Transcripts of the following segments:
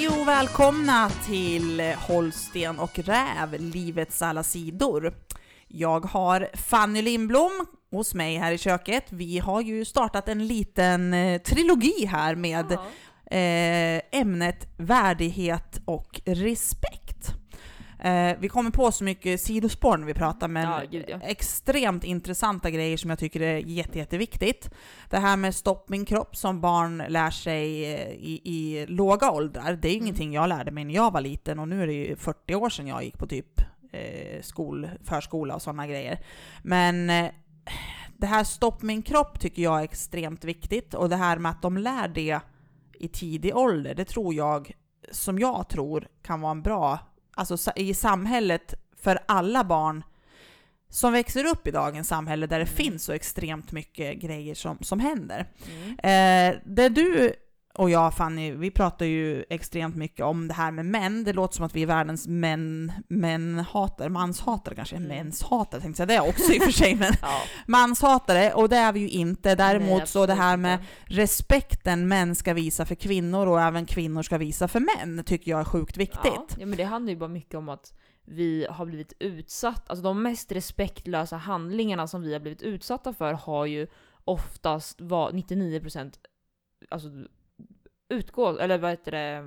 Hej och välkomna till Holsten och Räv, livets alla sidor. Jag har Fanny Lindblom hos mig här i köket. Vi har ju startat en liten eh, trilogi här med Ja. eh, ämnet värdighet och respekt. Eh, vi kommer på så mycket sidospår när vi pratar, men Ja, gud, ja. extremt intressanta grejer som jag tycker är jätte, jätteviktigt. Det här med stopp min kropp som barn lär sig eh, i, i låga åldrar, det är Mm. ingenting jag lärde mig när jag var liten och nu är det ju 40 år sedan jag gick på typ eh, skol, förskola och sådana grejer. Men eh, det här stopp min kropp tycker jag är extremt viktigt och det här med att de lär det i tidig ålder, det tror jag, som jag tror, kan vara en bra, alltså i samhället för alla barn som växer upp i dagens samhälle där det Mm. finns så extremt mycket grejer som, som händer. Mm. Eh, det du och jag Fanny, vi pratar ju extremt mycket om det här med män. Det låter som att vi är världens män, mänhatare, manshatare kanske, Mm. mänshatare tänkte jag det också i och för sig, men Ja. manshatare, och det är vi ju inte. Däremot Nej, så det här med respekten män ska visa för kvinnor och även kvinnor ska visa för män tycker jag är sjukt Ja, viktigt. ja, men det handlar ju bara mycket om att vi har blivit utsatta, alltså de mest respektlösa handlingarna som vi har blivit utsatta för har ju oftast var 99% alltså utgå, eller vad heter det,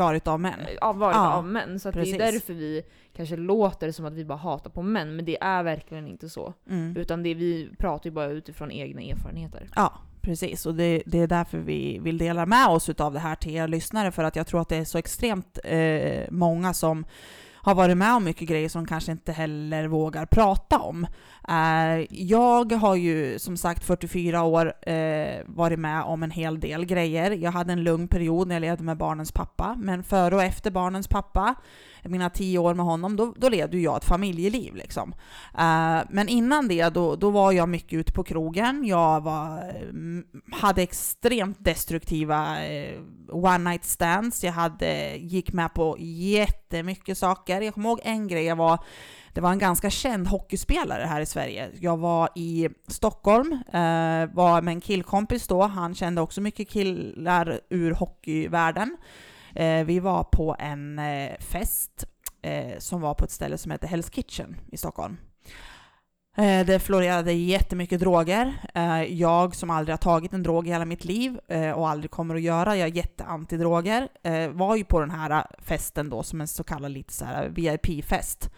Varit av män. ja, varit Ja, av män. Så det är därför vi kanske låter som att vi bara hatar på män, men det är verkligen inte så. Mm. Utan det vi pratar ju bara utifrån egna erfarenheter. Ja, precis. Och det, det är därför vi vill dela med oss av det här till er lyssnare, för att jag tror att det är så extremt eh, många som har varit med om mycket grejer som kanske inte heller vågar prata om. Eh, jag har ju som sagt 44 år eh, varit med om en hel del grejer. Jag hade en lugn period när jag levde med barnens pappa, men före och efter barnens pappa, mina tio år med honom, då, då levde jag ett familjeliv liksom. Eh, men innan det, då, då var jag mycket ute på krogen. Jag var, mm, hade extremt destruktiva eh, one night stands. Jag hade, gick med på jättemycket saker. Jag kommer ihåg en grej, jag var, det var en ganska känd hockeyspelare här i Sverige. Jag var i Stockholm, eh, var med en killkompis då. Han kände också mycket killar ur hockeyvärlden. Eh, vi var på en eh, fest eh, som var på ett ställe som heter Hell's Kitchen i Stockholm. Eh, det florerade jättemycket droger. Eh, jag som aldrig har tagit en drog i hela mitt liv eh, och aldrig kommer att göra, jag är jätteantidroger, var ju på den här festen då som en så kallad lite så här VIP-fest.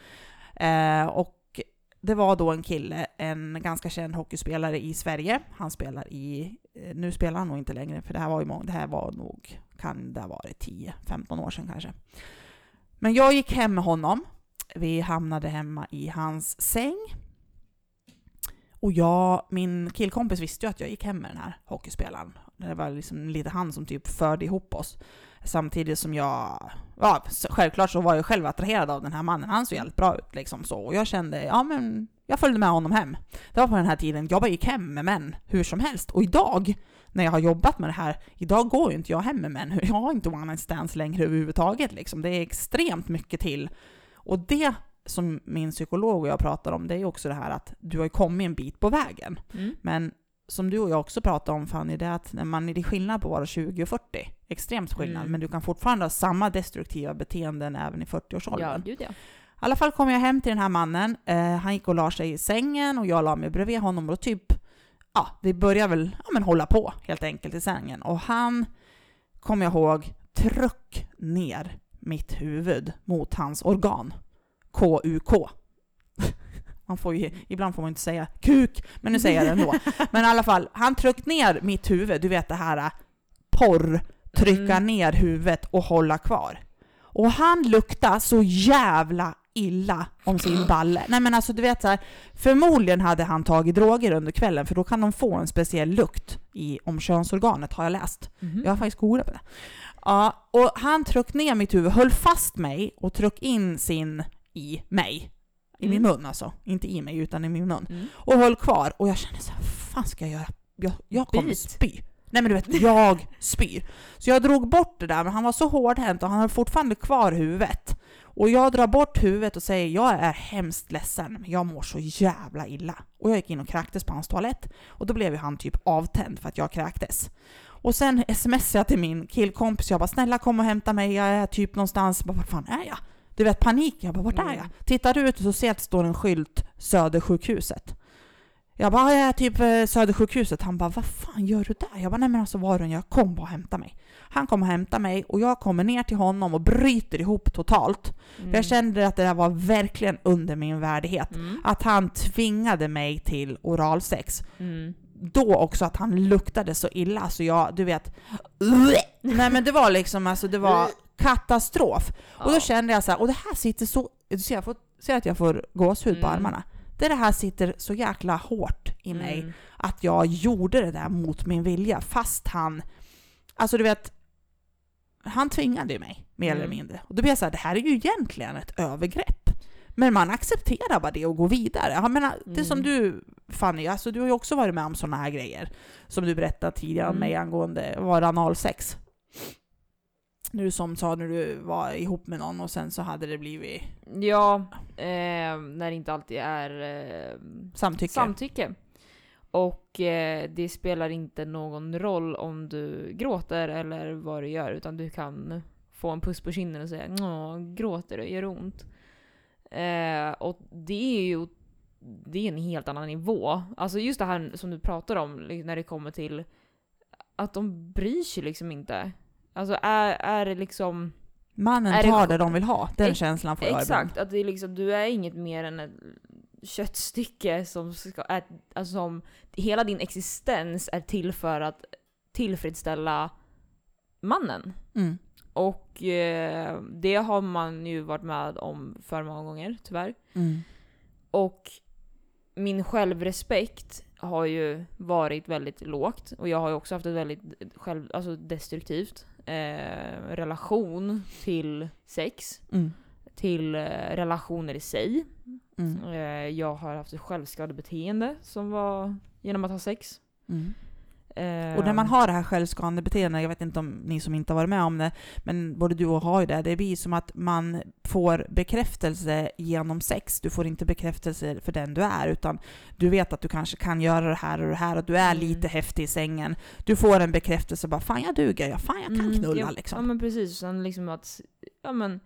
Eh, och det var då en kille, en ganska känd hockeyspelare i Sverige. Han spelar i, eh, nu spelar han nog inte längre för det här var ju många, det här var nog, kan det ha varit 10-15 år sedan kanske. Men jag gick hem med honom. Vi hamnade hemma i hans säng. Och jag, min killkompis visste ju att jag gick hem med den här hockeyspelaren. Det var liksom lite han som typ förde ihop oss. Samtidigt som jag, ja självklart så var jag själv attraherad av den här mannen. Han såg jävligt bra ut liksom så. Och jag kände, ja men jag följde med honom hem. Det var på den här tiden jag bara gick hem med män hur som helst. Och idag, när jag har jobbat med det här, idag går ju inte jag hem med män. Jag har inte one night stands längre överhuvudtaget liksom. Det är extremt mycket till. Och det som min psykolog och jag pratar om, det är ju också det här att du har kommit en bit på vägen. Mm. Men som du och jag också pratar om Fanny, det är att när man är det är skillnad på att vara 20 och 40. Extremt skillnad, Mm. men du kan fortfarande ha samma destruktiva beteenden även i 40-årsåldern. Ja, ja. I alla fall kom jag hem till den här mannen, eh, han gick och la sig i sängen och jag la mig bredvid honom och typ, ja, vi började väl ja, men hålla på helt enkelt i sängen. Och han, kommer jag ihåg, tryck ner mitt huvud mot hans organ. KUK. Man får ju, ibland får man inte säga kuk, men nu säger jag det ändå. Men i alla fall, han tryckte ner mitt huvud, du vet det här äh, porr, trycka Mm. ner huvudet och hålla kvar. Och han luktar så jävla illa om sin balle. Nej men alltså du vet så här, förmodligen hade han tagit droger under kvällen för då kan de få en speciell lukt i, om könsorganet har jag läst. Mhm. Jag har faktiskt googlat på det. Ja, och han tryckte ner mitt huvud, höll fast mig och tryckte in sin i mig. I min Mm. mun alltså. Inte i mig utan i min mun. Mm. Och höll kvar. Och jag kände så här, fan ska jag göra? Jag, jag kommer spy. Nej men du vet, jag spyr. Så jag drog bort det där, men han var så hårdhänt och han har fortfarande kvar huvudet. Och jag drar bort huvudet och säger jag är hemskt ledsen, men jag mår så jävla illa. Och jag gick in och kräktes på hans toalett. Och då blev ju han typ avtänd för att jag kräktes. Och sen smsade jag till min killkompis, jag bara snälla kom och hämta mig, jag är typ någonstans. Jag bara, vart fan är jag? Du vet panik, jag bara vart är Mm. jag? Tittar ut och så ser jag att det står en skylt Södersjukhuset. Jag bara, jag är typ eh, Södersjukhuset. Han bara, vad fan gör du där? Jag bara, nej men alltså var jag kom bara och hämta mig. Han kommer och hämtar mig och jag kommer ner till honom och bryter ihop totalt. Mm. För jag kände att det där var verkligen under min värdighet. Mm. Att han tvingade mig till oralsex. Mm. Då också att han luktade så illa så jag, du vet... Nej men det var liksom, alltså det var katastrof. Och då Ja. kände jag så här, och det här sitter så... Du ser, jag får, ser att jag får gåshud på Mm. armarna. Det, det här sitter så jäkla hårt i mig Mm. att jag gjorde det där mot min vilja fast han... Alltså du vet, han tvingade ju mig mer eller Mm. mindre. Och då blir jag så här, det här är ju egentligen ett övergrepp. Men man accepterar bara det och går vidare. Jag menar, det som Mm. du Fanny, alltså du har ju också varit med om sådana här grejer. Som du berättade tidigare om Mm. mig angående, var det analsex? Nu som sa när du var ihop med någon och sen så hade det blivit Ja, eh, när det inte alltid är eh, samtycke. samtycke. Och eh, det spelar inte någon roll om du gråter eller vad du gör, utan du kan få en puss på kinden och säga Åh, gråter du? Gör det ont? Eh, och det är ju det är en helt annan nivå. Alltså just det här som du pratar om när det kommer till att de bryr sig liksom inte. Alltså är, är det liksom... Mannen Är det- tar det de vill ha. Den Ex- känslan får jag ibland. Exakt, att det är liksom, du är inget mer än ett köttstycke som ska, är, alltså som, hela din existens är till för att tillfredsställa mannen. Mm. Och eh, det har man ju varit med om för många gånger, tyvärr. Mm. Och min självrespekt har ju varit väldigt lågt och jag har ju också haft ett väldigt själv, alltså destruktivt eh, relation till sex, Mm. till eh, relationer i sig. Mm. Eh, jag har haft ett självskadebeteende som var genom att ha sex. Mm. Eh, Och när man har det här självskadande beteendet, jag vet inte om ni som inte har varit med om det, men både du och jag har ju det, det blir som att man får bekräftelse genom sex. Du får inte bekräftelse för den du är, utan du vet att du kanske kan göra det här och det här och du är Mm. lite häftig i sängen. Du får en bekräftelse bara ”fan jag duger, ja, fan jag kan Mm, knulla” ja, Ja liksom. men precis, sen liksom att, ja men,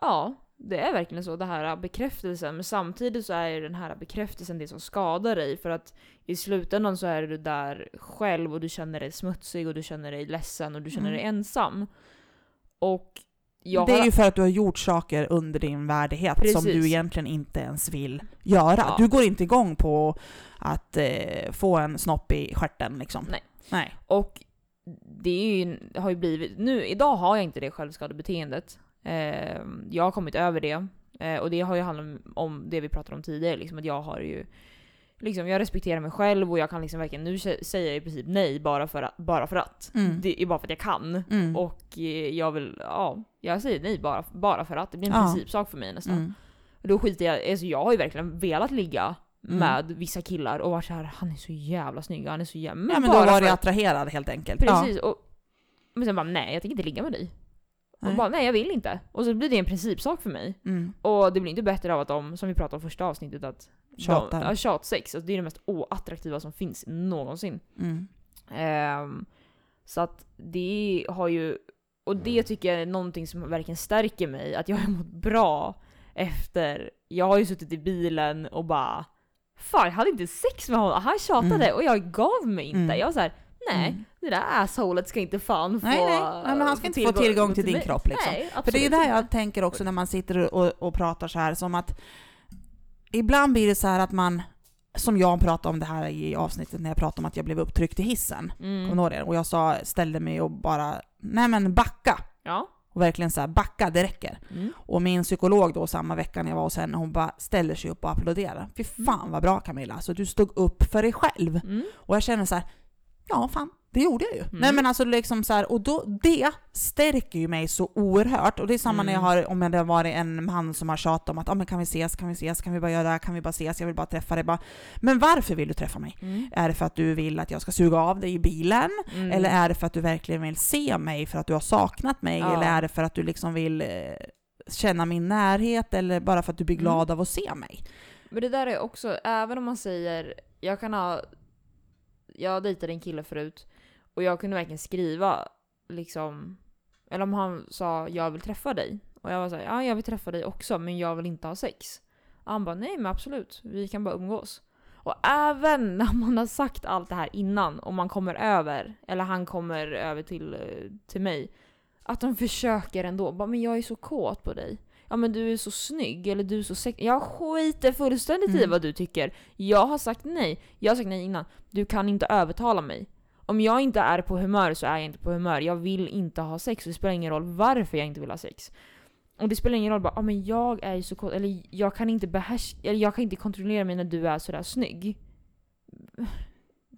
ja, det är verkligen så, det här bekräftelsen. Men samtidigt så är ju den här bekräftelsen det som skadar dig. För att i slutändan så är du där själv och du känner dig smutsig och du känner dig ledsen och du känner Mm. dig ensam. Och jag det är har, ju för att du har gjort saker under din värdighet som Precis. du egentligen inte ens vill göra. Ja. Du går inte igång på att eh, få en snopp i stjärten liksom. Nej. Nej. Och det är ju, har ju blivit, nu, idag har jag inte det självskadebeteendet. Eh, jag har kommit över det. Eh, och det har ju handlat om det vi pratade om tidigare, liksom att jag har ju Liksom, jag respekterar mig själv och jag kan liksom verkligen, nu sä- säger jag i princip nej bara för att. Bara för att. Mm. Det är bara för att jag kan. Mm. Och eh, jag vill, ja, jag säger nej bara, bara för att. Det blir en Ja. principsak för mig nästan. Mm. Och Då skiter jag, alltså jag har ju verkligen velat ligga Mm. med vissa killar och varit så här, han är så jävla snygg, han är så jävla... Ja men då var du att- attraherad helt enkelt. Precis, och, men sen bara nej jag tänker inte ligga med dig. Nej. Och bara nej jag vill inte. Och så blir det en principsak för mig. Mm. Och det blir inte bättre av att de, som vi pratade om första avsnittet, att Tjatar. De, ja, tjatsex, alltså det är det mest oattraktiva som finns någonsin. Mm. Ehm, så att det har ju, och det tycker jag är någonting som verkligen stärker mig, att jag har mått bra efter, jag har ju suttit i bilen och bara Fan jag hade inte sex med honom, han tjatade Mm. och jag gav mig inte. Mm. Jag var såhär, nej Mm. det där assholet ska inte fan få Nej, nej. Nej, men han ska inte få tillgång till din mig. kropp, liksom. Nej, För det är ju där jag tänker också när man sitter och, och pratar så här som att ibland blir det så här att man, som jag pratade om det här i avsnittet när jag pratade om att jag blev upptryckt i hissen. Mm. Kommer det? Och jag sa, ställde mig och bara, nej men backa. Ja. Och verkligen så här, backa, det räcker. Mm. Och min psykolog då samma vecka när jag var hos henne, hon bara ställer sig upp och applåderar. Fy fan vad bra Camilla, alltså du stod upp för dig själv. Mm. Och jag känner så här, ja fan, Det gjorde jag ju. Mm. Nej men alltså liksom så här, och då, det stärker ju mig så oerhört. Och det är samma när jag Mm. har, om det har varit en man som har tjatat om att ah, men kan vi ses, kan vi ses, kan vi bara göra det här, kan vi bara ses, jag vill bara träffa dig. Bara, men varför vill du träffa mig? Mm. Är det för att du vill att jag ska suga av dig i bilen? Mm. Eller är det för att du verkligen vill se mig för att du har saknat mig? Ja. Eller är det för att du liksom vill eh, känna min närhet? Eller bara för att du blir Mm. glad av att se mig? Men det där är också, även om man säger, jag kan ha, jag dejtade en kille förut och jag kunde verkligen skriva liksom, eller om han sa jag vill träffa dig och jag var såhär, ja jag vill träffa dig också men jag vill inte ha sex. Och han bara, nej men absolut, vi kan bara umgås. Och även när man har sagt allt det här innan och man kommer över, eller han kommer över till, eh, till mig, att de försöker ändå, bara men jag är så kåt på dig ja men du är så snygg eller du är så sexig. Jag skiter fullständigt i Mm. vad du tycker. Jag har sagt nej. Jag har sagt nej innan. Du kan inte övertala mig. Om jag inte är på humör så är jag inte på humör. Jag vill inte ha sex. Det spelar ingen roll varför jag inte vill ha sex. Och det spelar ingen roll bara, ja men jag är ju så eller jag kan inte behärska, eller jag kan inte kontrollera mig när du är sådär snygg.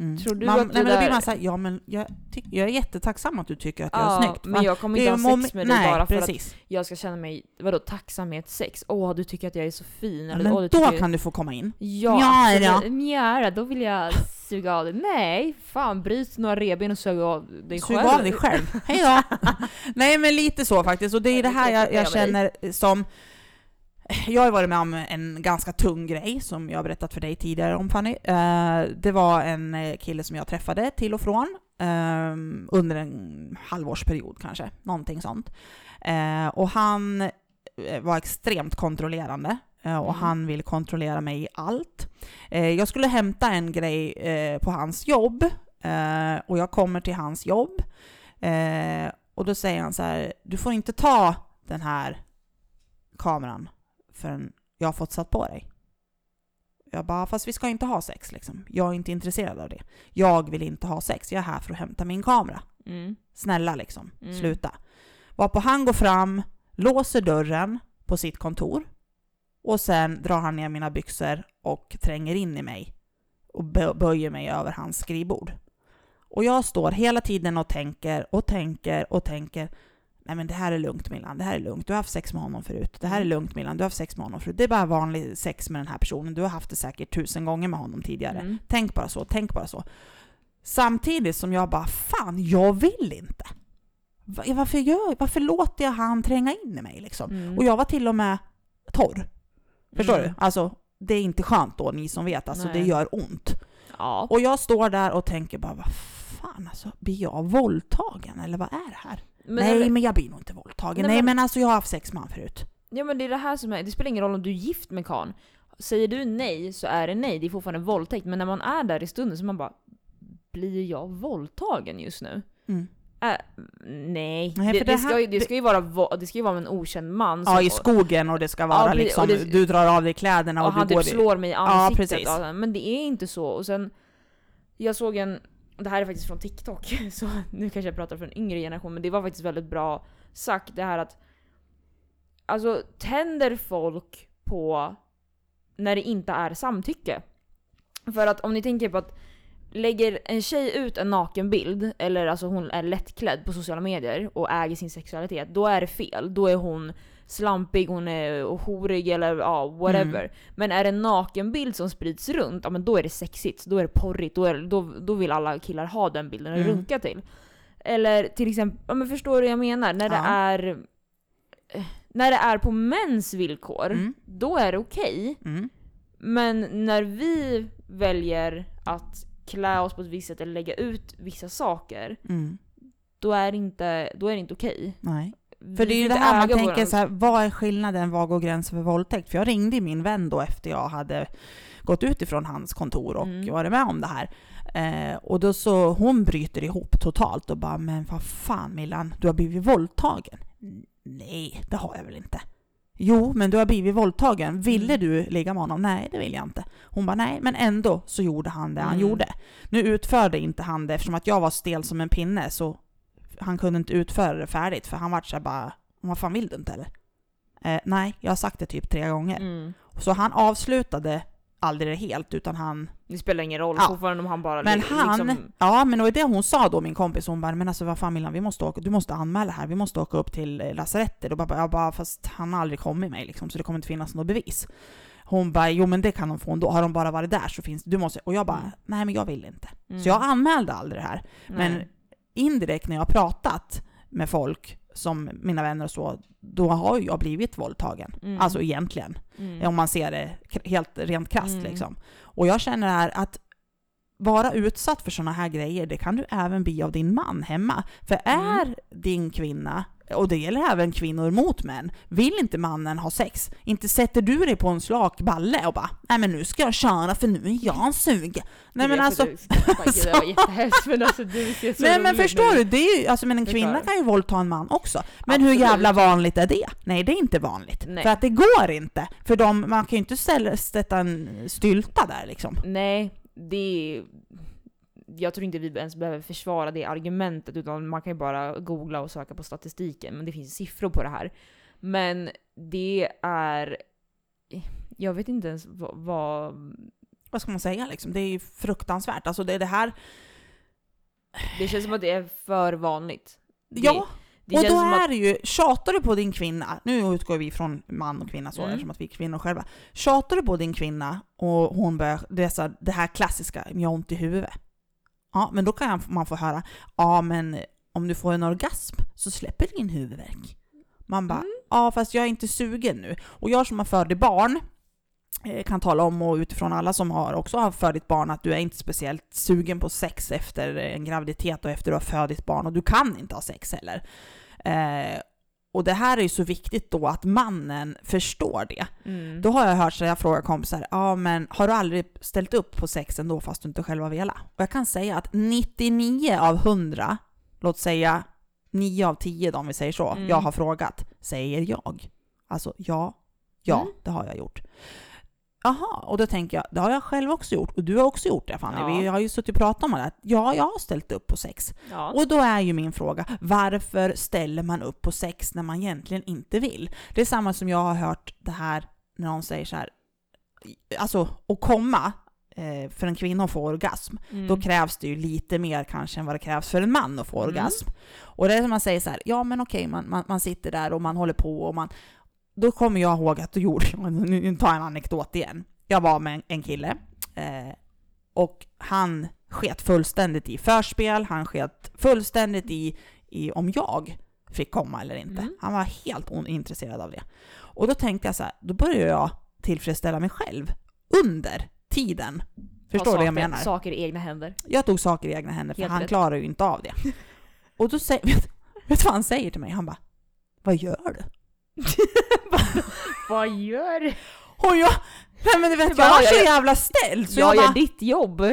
Mm. Tror du man, att nej, men då blir där- man såhär, ja men jag, tyck, jag är jättetacksam att du tycker att jag är snyggt. men jag kommer inte ha sex med dig nej, bara för att jag ska känna mig, vadå tacksamhetssex? Åh du tycker att jag är så fin, eller Men åh då tycker... kan du få komma in. Ja, Ja, absolut. Ja, då vill jag suga av dig. Nej, fan bryt några revben och suga av dig Sug själv. av dig själv. Hej då! Nej men lite så faktiskt, och det är det här jag, jag känner som jag har varit med om en ganska tung grej som jag har berättat för dig tidigare om Fanny. Eh, det var en eh, kille som jag träffade till och från eh, under en halvårsperiod kanske, någonting sånt. Och han var extremt kontrollerande och Mm. han ville kontrollera mig i allt. Jag skulle hämta en grej på hans jobb och jag kommer till hans jobb och då säger han så här, du får inte ta den här kameran förrän jag har fått satt på dig. Jag bara, fast vi ska inte ha sex liksom. Jag är inte intresserad av det. Jag vill inte ha sex, jag är här för att hämta min kamera. Mm. Snälla liksom, Mm. sluta. Varpå han går fram, låser dörren på sitt kontor och sen drar han ner mina byxor och tränger in i mig och bö- böjer mig över hans skrivbord. Och jag står hela tiden och tänker och tänker och tänker Nej men det här är lugnt Milan, det här är lugnt. Du har haft sex med honom förut. Det här är lugnt Milan, du har haft sex med honom förut. Det är bara vanlig sex med den här personen. Du har haft det säkert tusen gånger med honom tidigare. Mm. Tänk bara så, tänk bara så. Samtidigt som jag bara, fan jag vill inte. Va- Varför, gör, varför låter jag han tränga in i mig liksom? Mm. Och jag var till och med torr. Förstår Mm. du? Alltså, det är inte skönt då, ni som vet. Alltså Nej. det gör ont. Ja. Och jag står där och tänker bara, vad fan alltså, blir jag våldtagen eller vad är det här? Men Nej det, men jag blir nog inte våldtagen. Nej, Nej, men- men alltså jag har haft sex med honom förut. ja men det är det här som är, det spelar ingen roll om du är gift med karln. Säger du nej så är det nej, det är fortfarande våldtäkt. Men när man är där i stunden så man bara, blir jag våldtagen just nu? Mm. Äh, nej, Nej, det, för det, det ska ju, det ska ju vara det ska ju vara en okänd man Ja, i skogen och det ska vara precis, liksom, du drar av dig kläderna och och, han du går typ slår mig i Ja, ansiktet. precis. Ja, men det är inte så. Och sen, jag såg en, det här är faktiskt från TikTok, så nu kanske jag pratar för en yngre generation, men det var faktiskt väldigt bra sagt det här att Alltså tänder folk på när det inte är samtycke? För att om ni tänker på att lägger en tjej ut en nakenbild, eller alltså hon är lättklädd på sociala medier och äger sin sexualitet, då är det fel. Då är hon slampig, hon är horig eller ja, whatever. Mm. Men är det en nakenbild som sprids runt, ja men då är det sexigt, då är det porrigt, då, är då, då vill alla killar ha den bilden och Mm. runka till. Eller till exempel, ja men förstår du vad jag menar? När det Ja. är när det är på mäns villkor, Mm. då är det okej. Mm. Men när vi väljer att klä oss på ett visst sätt eller lägga ut vissa saker, Mm. då är det inte, då är det inte okej. Nej. För det är ju det här man tänker våran- så här, vad är skillnaden, var går gränsen för våldtäkt? För jag ringde min vän då efter jag hade gått ut ifrån hans kontor och Mm. varit med om det här. Eh, och då så, hon bryter ihop totalt och bara, men vad fan Milan, du har blivit våldtagen? "N- Nej, det har jag väl inte. Jo, men du har blivit våldtagen. Ville Mm. du ligga med honom? Nej, det vill jag inte. Hon bara, nej, men ändå så gjorde han det han Mm. gjorde. Nu utförde inte han det eftersom att jag var stel som en pinne så han kunde inte utföra det färdigt för han vart så bara, vad fan vill du inte eller? Eh, nej, jag har sagt det typ tre gånger. Mm. Så han avslutade aldrig det helt, utan han... Det spelar ingen roll Ja. fortfarande om han bara Men li- han... liksom... Ja, men det var det hon sa då, min kompis. Hon bara, men alltså vad fan Milan, vi måste åka, du måste anmäla här, vi måste åka upp till eh, lasarettet. Och bara, jag bara, fast han har aldrig kommit mig liksom, så det kommer inte finnas något bevis. Hon bara, jo men det kan de få ändå. Har de bara varit där så finns det, du måste... Och jag bara, Mm. nej men jag vill inte. Mm. Så jag anmälde aldrig det här. Men Nej. Indirekt när jag har pratat med folk, som mina vänner och så, då har jag blivit våldtagen. Mm. Alltså egentligen. Mm. Om man ser det helt rent krasst Mm. liksom. Och jag känner här att vara utsatt för sådana här grejer, det kan du även bli av din man hemma. För Mm. är din kvinna, och det gäller även kvinnor mot män, vill inte mannen ha sex, inte sätter du dig på en slak balle och bara nej men nu ska jag köra för nu är jag sugen. Nej men alltså, får- Gud, det var jättehemskt men alltså du ser så nej men förstår du, det är ju, alltså men en kvinna kan ju våldta en man också. Men hur Absolut. jävla vanligt är det? Nej det är inte vanligt. Nej. För att det går inte. För de, man kan ju inte ställa, sätta en stylta där liksom. Nej, det är... Jag tror inte vi ens behöver försvara det argumentet utan man kan ju bara googla och söka på statistiken men det finns siffror på det här. Men det är... Jag vet inte ens vad... vad vad ska man säga liksom? Det är ju fruktansvärt. Alltså det är det här... det känns som att det är för vanligt. Det, ja, det och då är det ju, tjatar du på din kvinna, nu utgår vi från man och kvinna så, Mm. eftersom att vi är kvinnor själva. Tjatar du på din kvinna och hon börjar, det, är så här, det här klassiska, jag har ont i huvudet. Ja, men då kan man få höra, ja men om du får en orgasm så släpper din huvudvärk. Man bara, Mm. ja fast jag är inte sugen nu. Och jag som har född barn, eh, kan tala om och utifrån alla som har också har fött barn att du är inte speciellt sugen på sex efter en graviditet och efter du har fött barn och du kan inte ha sex heller. Eh, och det här är ju så viktigt då att mannen förstår det. mm, Då har jag hört så jag frågar kompisar, ja men har du aldrig ställt upp på sex ändå fast du inte själv har velat? Och jag kan säga att 99 av 100, låt säga 9 av 10 då, om vi säger så, Mm. jag har frågat, säger jag. Alltså ja, ja Mm. det har jag gjort. Jaha, och då tänker jag, det har jag själv också gjort och du har också gjort det Fanny. Ja. Vi har ju suttit och pratat om det. här. Ja, jag har ställt upp på sex. ja. Och då är ju min fråga, varför ställer man upp på sex när man egentligen inte vill? Det är samma som jag har hört det här när någon säger så här, alltså att komma eh, för en kvinna att få orgasm, Mm. då krävs det ju lite mer kanske än vad det krävs för en man att få Mm. orgasm. Och det är som man säger så här, ja men okej, man, man, man sitter där och man håller på och man... Då kommer jag ihåg att då gjorde jag, nu tar jag en anekdot igen. Jag var med en, kille eh, och han sket fullständigt i förspel, han sket fullständigt i, i om jag fick komma eller inte. Mm. Han var helt ointresserad av det. Och då tänkte jag så här, då började jag tillfredsställa mig själv under tiden. Förstår du vad jag menar? Saker i egna händer. Jag tog saker i egna händer för Helt han rätt. klarar ju inte av det. Och då säger, vet, vet du vad han säger till mig? Han bara, vad gör du? Vad gör du? Och jag, nej men du vet, jag var så jävla ställd så jag jag gör bara, ditt jobb.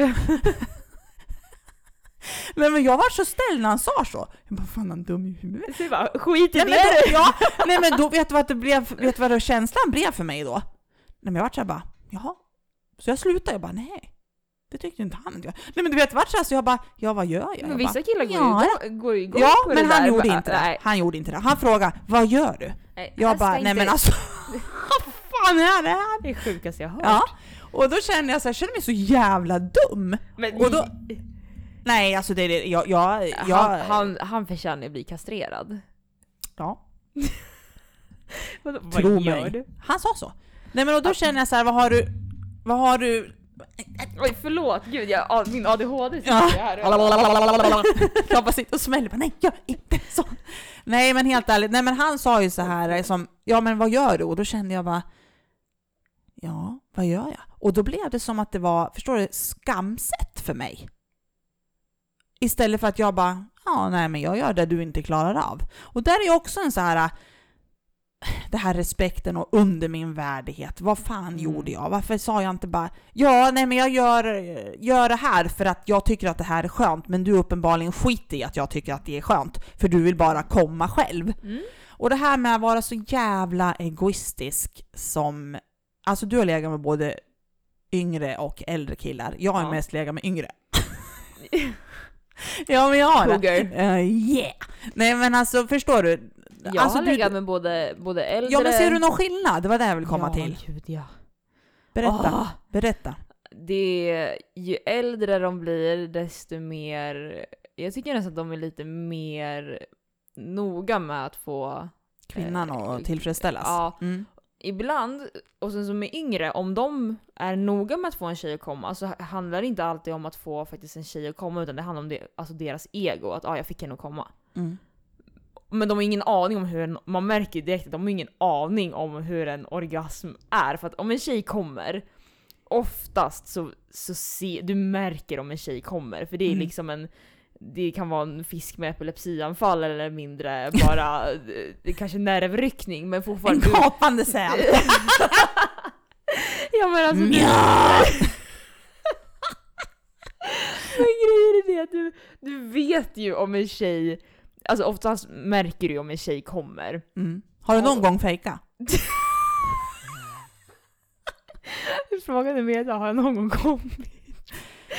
nej men jag var så ställd när han sa så. Jag bara, fan han dum i huvudet. Så jag bara, skit i Nej men, det! då, ja, nej men då vet du vad det blev, vet du vad det känslan blev för mig då? Nej men jag vart såhär bara, jaha. Så jag slutade, jag bara, nej. Det tyckte inte han. Nej men du vet, vart såhär så jag bara, ja vad gör jag? Men vissa bara, killar går ja, ju igång- går ju igång Ja, på men det han där. gjorde Bara, inte det. nej, Han gjorde inte det. Han frågade, vad gör du? nej, Jag här bara, nej inte- men alltså, vad fan är det här? Det är sjukaste jag har hört. Ja, och då kände jag så här, jag kände mig så jävla dum. Men Och då- Nej, alltså det är det, jag, jag, jag han, han, han förtjänar att bli kastrerad. ja, Vad, vad tro gör mig. du? Han sa så. Nej men och då känner jag så här, vad har du, vad har du, Oj förlåt, gud jag, min ADHD sitter Ja. här. bara sitter och smäller, bara, nej gör inte så. Nej men helt ärligt, nej men han sa ju så här, som, ja men vad gör du? Och då kände jag bara, ja vad gör jag? Och då blev det som att det var, förstår du, skamset för mig. Istället för att jag bara, ja nej men jag gör det du inte klarar av. Och där är ju också en så här, det här respekten och under min värdighet. Vad fan Mm. gjorde jag? Varför sa jag inte bara, ja nej men jag gör, gör det här för att jag tycker att det här är skönt, men du uppenbarligen skiter i att jag tycker att det är skönt, för du vill bara komma själv. Mm. Och det här med att vara så jävla egoistisk som, alltså du har legat med både yngre och äldre killar. Jag har Ja. mest legat med yngre. ja men jag har det. Eh, yeah! Nej men alltså förstår du? Jag alltså, har du- legat med både, både äldre... Ja men ser du någon skillnad? Det var det jag ville komma ja, till. Gud, ja. Berätta. Ah, Berätta. det ju äldre de blir desto mer, jag tycker nästan att de är lite mer noga med att få Kvinnan Eh, att tillfredsställas. ja. Mm. ibland, och sen som är yngre, om de är noga med att få en tjej att komma så handlar det inte alltid om att få faktiskt en tjej att komma utan det handlar om det, alltså deras ego, att ah, jag fick henne att komma. Mm. Men de har ingen aning om hur en, man märker direkt att de har ingen aning om hur en orgasm är. För att om en tjej kommer, oftast så, så se, du märker om en tjej kommer. För det är Mm. liksom en, det kan vara en fisk med epilepsianfall eller mindre bara, det kanske nervryckning men En fortfarande... du- gapande säl. ja men alltså Nja. Men grejen är det att du, du vet ju om en tjej, alltså oftast märker du ju om en tjej kommer. Mm. Har du någon gång fejkat? Frågan är med har jag någon gång kommit?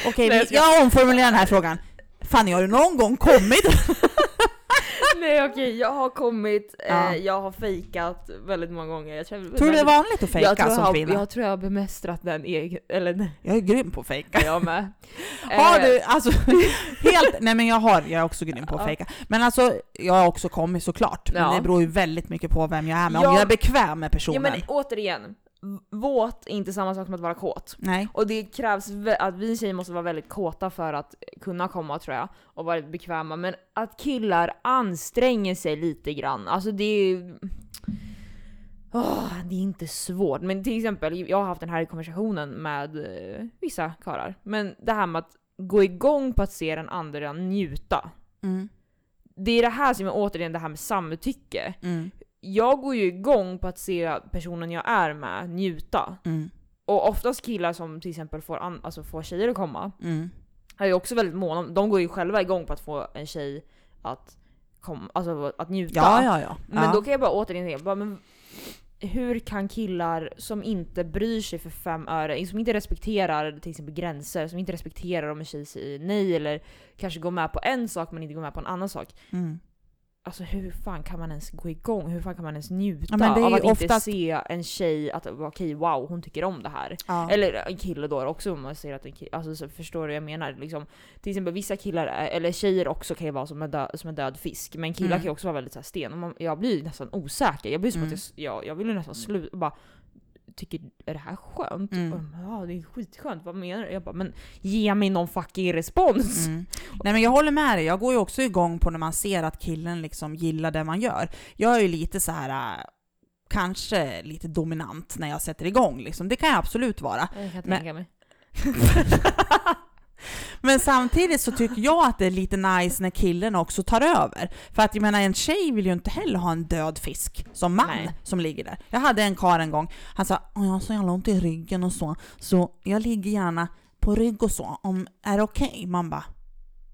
Okej, vi- jag ska- jag omformulerar den här frågan. Fanny, har du någon gång kommit? Nej okej, jag har kommit, Ja. eh, jag har fejkat väldigt många gånger. Jag tror, Tror du det är vanligt att jag fejka som jag, kvinna? jag tror jag har bemästrat den egen, eller nej, Jag är grym på att fejka. jag med. Har Eh, du, alltså, helt, nej men jag har, jag är också grym på att Ja. fejka. Men alltså, jag har också kommit såklart. Men Ja. det beror ju väldigt mycket på vem jag är med. Om Ja. jag är bekväm med Ja personen. men återigen, våt är inte samma sak som att vara kåt. Nej. Och det krävs att vi tjejer måste vara väldigt kåta för att kunna komma tror jag. Och vara bekväma. Men att killar anstränger sig lite grann. Alltså det är... Åh, det är inte svårt. Men till exempel, jag har haft den här konversationen med eh, vissa karlar. Men det här med att gå igång på att se den andra njuta. Mm. Det är det här som är återigen det här med samtycke. Mm. Jag går ju igång på att se personen jag är med njuta. Mm. Och oftast killar som till exempel får, an- alltså får tjejer att komma Mm. är ju också väldigt måna de går ju själva igång på att få en tjej att, kom, alltså att njuta. Ja, ja, ja. Men ja. då kan jag bara återigen tänka, bara, men hur kan killar som inte bryr sig för fem öre, som inte respekterar till exempel gränser, som inte respekterar om en tjej säger nej eller kanske går med på en sak men inte går med på en annan sak. Mm. Alltså hur fan kan man ens gå igång? Hur fan kan man ens njuta Ja, av att inte oftast- se en tjej att okej wow hon tycker om det här. Ja. Eller en kille då också om man säger att en kille, alltså så förstår du vad jag menar? Liksom, till exempel vissa killar, är, eller tjejer också kan ju vara som en, dö, som en död fisk, men killar Mm. kan ju också vara väldigt så här sten. Och man, jag blir nästan osäker, jag blir som Mm. att jag, jag, jag vill ju nästan sluta, bara Tycker, är det här skönt? Mm. Och de, Ja det är skitskönt, vad menar du? Jag bara, men ge mig någon fucking respons! Mm. Nej men jag håller med dig, jag går ju också igång på när man ser att killen liksom gillar det man gör. Jag är ju lite så här äh, kanske lite dominant när jag sätter igång liksom. Det kan jag absolut vara. Jag kan Men- tänka mig. Men samtidigt så tycker jag att det är lite nice när killen också tar över. För att jag menar en tjej vill ju inte heller ha en död fisk som man Nej. som ligger där. Jag hade en karl en gång, han sa "Åh, jag har så jävla ont i ryggen och så, så jag ligger gärna på rygg och så, om är det okej? Man bara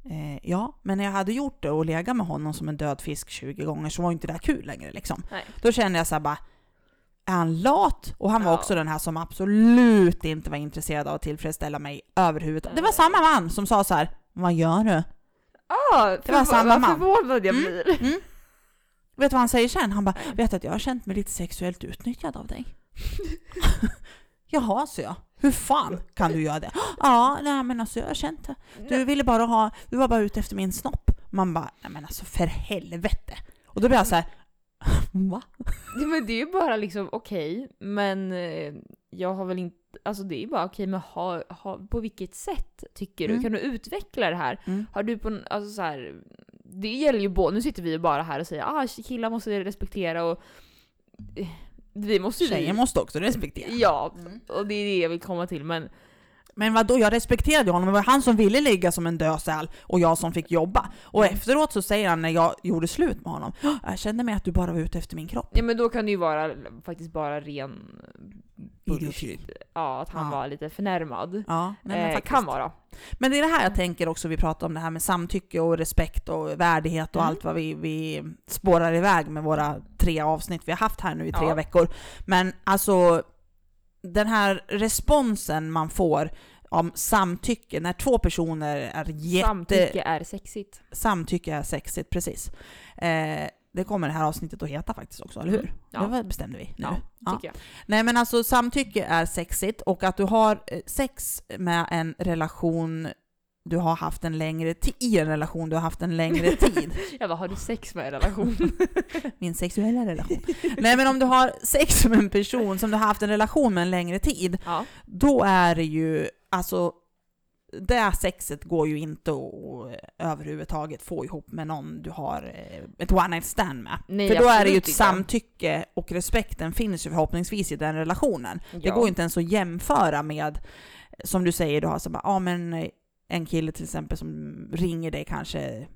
eh, ja, men när jag hade gjort det och legat med honom som en död fisk 20 gånger så var inte det kul längre liksom. Nej. Då kände jag så här bara, är han lat? Och han var Ja. också den här som absolut inte var intresserad av att tillfredsställa mig överhuvudtaget. Det var samma man som sa så här, vad gör du? Ah, Det var samma vad man. förvånad jag Mm. blir. Mm. Vet du vad han säger sen? Han bara, vet att jag har känt mig lite sexuellt utnyttjad av dig. Jaha, så jag. Hur fan kan du göra det? Ja, nej men alltså jag har känt det. Du ville bara ha, du var bara ute efter min snopp. Man bara, nej men alltså för helvete. Och då blir jag så här, va? Men det är ju bara liksom okej, men eh, jag har väl inte, alltså det är bara okej, men ha, ha, på vilket sätt tycker du? Mm. Kan du utveckla det här? Mm. Har du på, alltså så här, det gäller ju både, nu sitter vi ju bara här och säger ah killar måste respektera och eh, vi måste ju... Tjejen måste också respektera. Ja, Mm. och det är det jag vill komma till, men Men vadå, jag respekterade honom. Det var han som ville ligga som en död säl och jag som fick jobba. Och Mm. efteråt så säger han när jag gjorde slut med honom, "Åh, jag kände mig att du bara var ute efter min kropp. ja men då kan det ju vara faktiskt bara ren Idioti. Ja, att han Ja. var lite förnärmad. Ja, nej, men eh, kan vara. Men det är det här jag tänker också, vi pratar om det här med samtycke och respekt och värdighet och Mm. allt vad vi, vi spårar iväg med våra tre avsnitt vi har haft här nu i tre Ja. veckor. Men alltså, den här responsen man får om samtycke, när två personer är jätte... Samtycke är sexigt. Samtycke är sexigt, precis. Eh, det kommer det här avsnittet att heta faktiskt också, eller hur? Mm. Ja. Det bestämde vi nu. Ja, Ja. jag. Nej men alltså samtycke är sexigt och att du har eh, sex med en relation du har haft en längre tid, i en relation du har haft en längre tid. Jag bara, har du sex med en relation? Min sexuella relation. Nej men om du har sex med en person som du har haft en relation med en längre tid, ja. då är det ju, alltså det sexet går ju inte att eh, överhuvudtaget få ihop med någon du har eh, ett one night stand med. Nej, För då är det ju ett samtycke och respekten finns ju förhoppningsvis i den relationen. Det Ja. går ju inte ens att jämföra med, som du säger, du har så bara, ja men eh, en kille till exempel som ringer dig kanske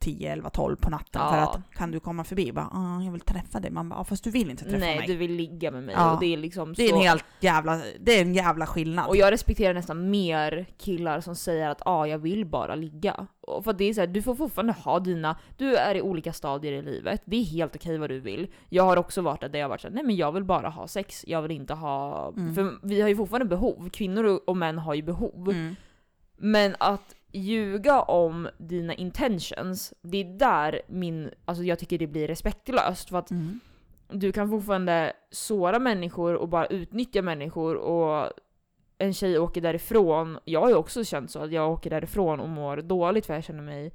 10, 11, 12 på natten för Ja. att kan du komma förbi? Bara, ah, jag vill träffa dig. Man bara, ah, fast du vill inte träffa Nej, mig. du vill ligga med mig Ja. och det är liksom det är så... en helt jävla, det är en jävla skillnad. Och jag respekterar nästan mer killar som säger att ah, jag vill bara ligga. Och för det är så här, du får fortfarande ha dina, du är i olika stadier i livet, det är helt okej vad du vill. Jag har också varit där jag har varit såhär, nej men jag vill bara ha sex, jag vill inte ha... Mm. För vi har ju fortfarande behov, kvinnor och- och män har ju behov. Mm. Men att ljuga om dina intentions, det är där min, alltså jag tycker det blir respektlöst. För att Mm. du kan fortfarande såra människor och bara utnyttja människor och en tjej åker därifrån. Jag har ju också känt så att jag åker därifrån och mår dåligt för jag känner mig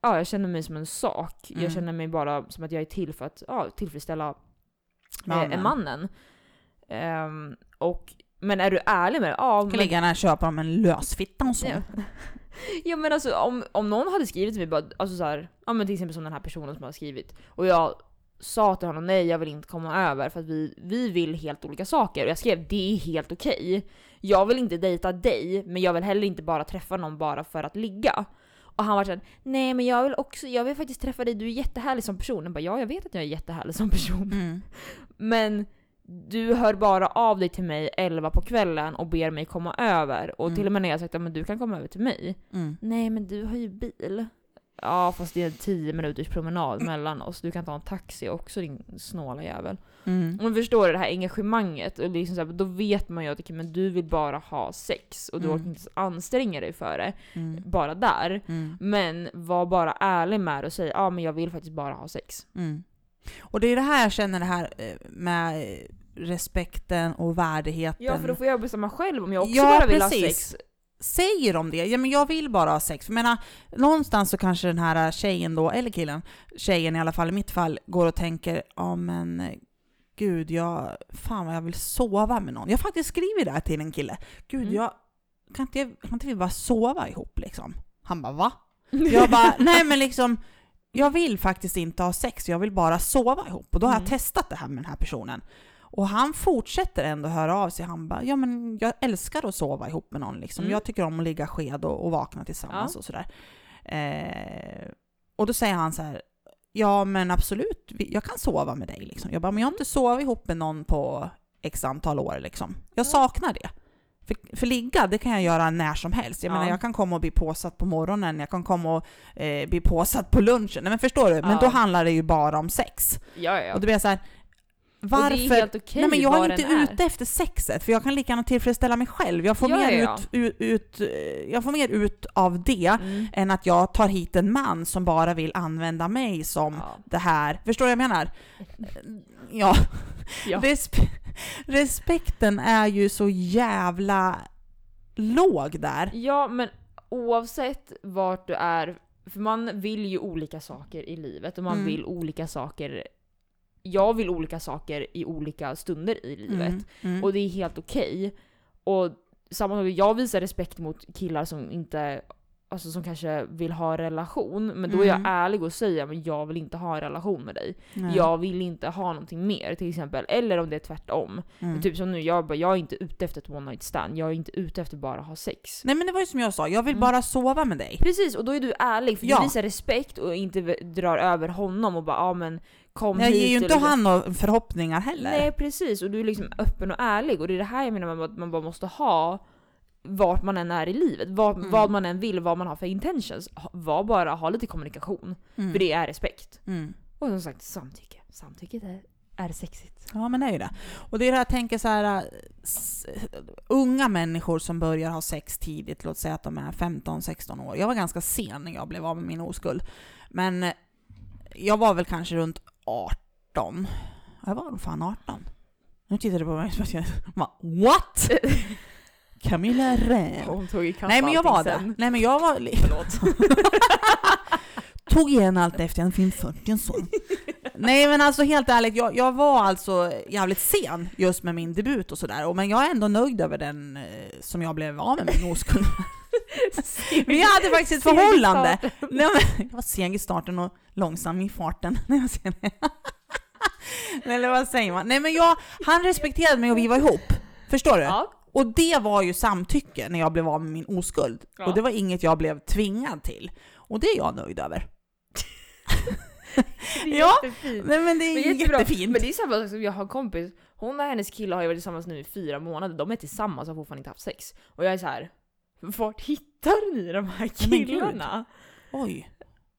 Ja, jag känner mig som en sak. Mm. Jag känner mig bara som att jag är till för att ja, tillfredsställa Mannen. eh, mannen. Ehm, och, men är du ärlig med det? Ja, kan lika gärna köpa dem en lösfitta och så. Ja. ja men alltså om, om någon hade skrivit till mig bara, alltså så här, ja men till exempel som den här personen som har skrivit och jag sa till honom nej jag vill inte komma över för att vi, vi vill helt olika saker och jag skrev det är helt okej. Jag vill inte dejta dig men jag vill heller inte bara träffa någon bara för att ligga. Och han var såhär, nej men jag vill också, jag vill faktiskt träffa dig, du är jättehärlig som person. Jag bara, ja jag vet att jag är jättehärlig som person. Mm. Men du hör bara av dig till mig 11 på kvällen och ber mig komma över. Och Mm. till och med när jag sagt att du kan komma över till mig. Mm. Nej men du har ju bil. Ja fast det är 10 minuters promenad mellan oss. Du kan ta en taxi också din snåla jävel. Mm. Du förstår det här engagemanget, och liksom så här, då vet man ju att okej, men du vill bara ha sex och du Mm. orkar inte anstränga dig för det. Mm. Bara där. Mm. Men var bara ärlig med det och säg ja men jag vill faktiskt bara ha sex. Mm. Och det är det här jag känner det här eh, med eh, respekten och värdigheten. Ja för då får jag bestämma själv om jag också Ja, bara vill ha precis. sex. Säger de det? Ja men jag vill bara ha sex. För jag menar, någonstans så kanske den här tjejen då, eller killen, tjejen i alla fall i mitt fall, går och tänker ja men gud, jag, fan vad jag vill sova med någon. Jag har faktiskt skrivit det här till en kille. Gud, Mm. jag, kan inte, kan inte vi bara sova ihop liksom? Han bara va? Jag bara, nej men liksom, jag vill faktiskt inte ha sex, jag vill bara sova ihop. Och då har Mm. jag testat det här med den här personen. Och han fortsätter ändå höra av sig. Han bara, ja men jag älskar att sova ihop med någon liksom. Mm. Jag tycker om att ligga sked och, och vakna tillsammans Ja. och sådär. Eh, och då säger han så här, ja men absolut, jag kan sova med dig liksom. Jag bara, men jag har inte sovit ihop med någon på x antal år liksom. Jag Ja. saknar det. För, för ligga, det kan jag göra när som helst. Jag Ja. menar, jag kan komma och bli påsatt på morgonen, jag kan komma och eh, bli påsatt på lunchen. Nej men förstår du? Men Ja. då handlar det ju bara om sex. Ja. Och då blir jag så här, Och varför? det är helt okej Nej men jag är inte är. ute efter sexet, för jag kan lika gärna tillfredsställa mig själv. Jag får, Ja, mer, ja. Ut, ut, ut, jag får mer ut av det Mm. än att jag tar hit en man som bara vill använda mig som Ja. det här. Förstår du vad jag menar? Ja. Ja. Respe respekten är ju så jävla låg där. ja men oavsett vart du är, för man vill ju olika saker i livet och man Mm. vill olika saker jag vill olika saker i olika stunder i livet. Mm, mm. Och det är helt okej. Och samma sak, jag visar respekt mot killar som inte Alltså som kanske vill ha en relation, men då är jag Mm. ärlig och säger att jag vill inte ha en relation med dig. Nej. Jag vill inte ha någonting mer till exempel. Eller om det är tvärtom. Mm. Typ som nu, jag, bara, jag är inte ute efter ett one night stand. Jag är inte ute efter bara ha sex. Nej men det var ju som jag sa, jag vill Mm. bara sova med dig. Precis, och då är du ärlig för Ja. du visar respekt och inte drar över honom och bara ja men kom Jag hit. ger ju inte eller- han några förhoppningar heller. Nej precis, och du är liksom öppen och ärlig. Och det är det här jag menar med att man bara måste ha vart man än är i livet. Vad, Mm. vad man än vill, vad man har för intentions. Var bara, ha lite kommunikation. Mm. För det är respekt. Mm. Och som sagt, samtycke. Samtycket är, är sexigt. Ja men det är ju det. Och det är det här jag tänker så här, unga människor som börjar ha sex tidigt, låt säga att de är 15-16 år. Jag var ganska sen när jag blev av med min oskuld. Men jag var väl kanske runt 18. Jag var nog fan 18. Nu tittar du på mig som att jag bara, What? Camilla Rän. Hon tog ikapp Nej men jag var sen. Nej men jag var... Förlåt. Tog igen allt efter en film 40 och så. Nej men alltså helt ärligt, jag, jag var alltså jävligt sen just med min debut och sådär. Men jag är ändå nöjd över den eh, som jag blev av med min oskuld. Vi hade faktiskt ett förhållande. Nej, men, jag var seg i starten och långsam i farten. när jag ser det. Eller vad säger man? Nej men jag, han respekterade mig och vi var ihop. Förstår du? Ja. Och det var ju samtycke när jag blev av med min oskuld. Ja. Och det var inget jag blev tvingad till. Och det är jag nöjd över. Det är Ja, jättefint. Nej men det är, jättebra. jättefint. Men det är samma sak som jag har en kompis, hon och hennes kille har ju varit tillsammans nu i fyra månader, de är tillsammans och har fortfarande inte haft sex. Och jag är så här. Vart hittar ni de här killarna? Oj,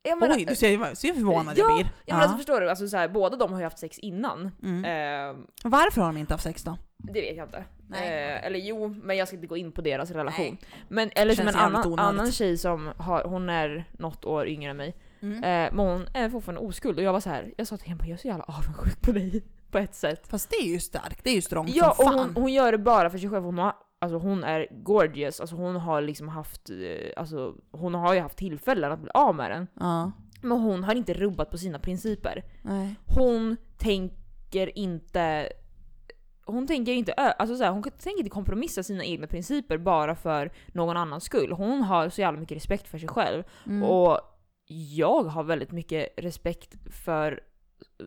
Jag menar, oj, du ser, ser förvånad Ja, jag blir. Ja, men alltså förstår du, alltså så här, båda de har ju haft sex innan. Mm. Eh, Varför har de inte haft sex då? det vet jag inte. Eh, eller jo, men jag ska inte gå in på deras relation. Nej. Men, eller som en annan, annan tjej som har, hon är något år yngre än mig. Mm. Eh, men hon är fortfarande oskuld och jag var så här, jag sa till henne jag är så jävla avundsjuk på dig på ett sätt. Fast det är ju starkt, det är ju strångt Ja, och som fan. hon, hon gör det bara för sig själv. Hon, har, alltså, hon är gorgeous, alltså, hon har liksom haft, eh, alltså, hon har ju haft tillfällen att bli av med den. Ja, Men hon har inte rubbat på sina principer. nej. Hon tänker inte hon tänker inte, alltså så här, hon tänker inte kompromissa sina egna principer bara för någon annans skull. Hon har så jävla mycket respekt för sig själv. Mm. Och jag har väldigt mycket respekt för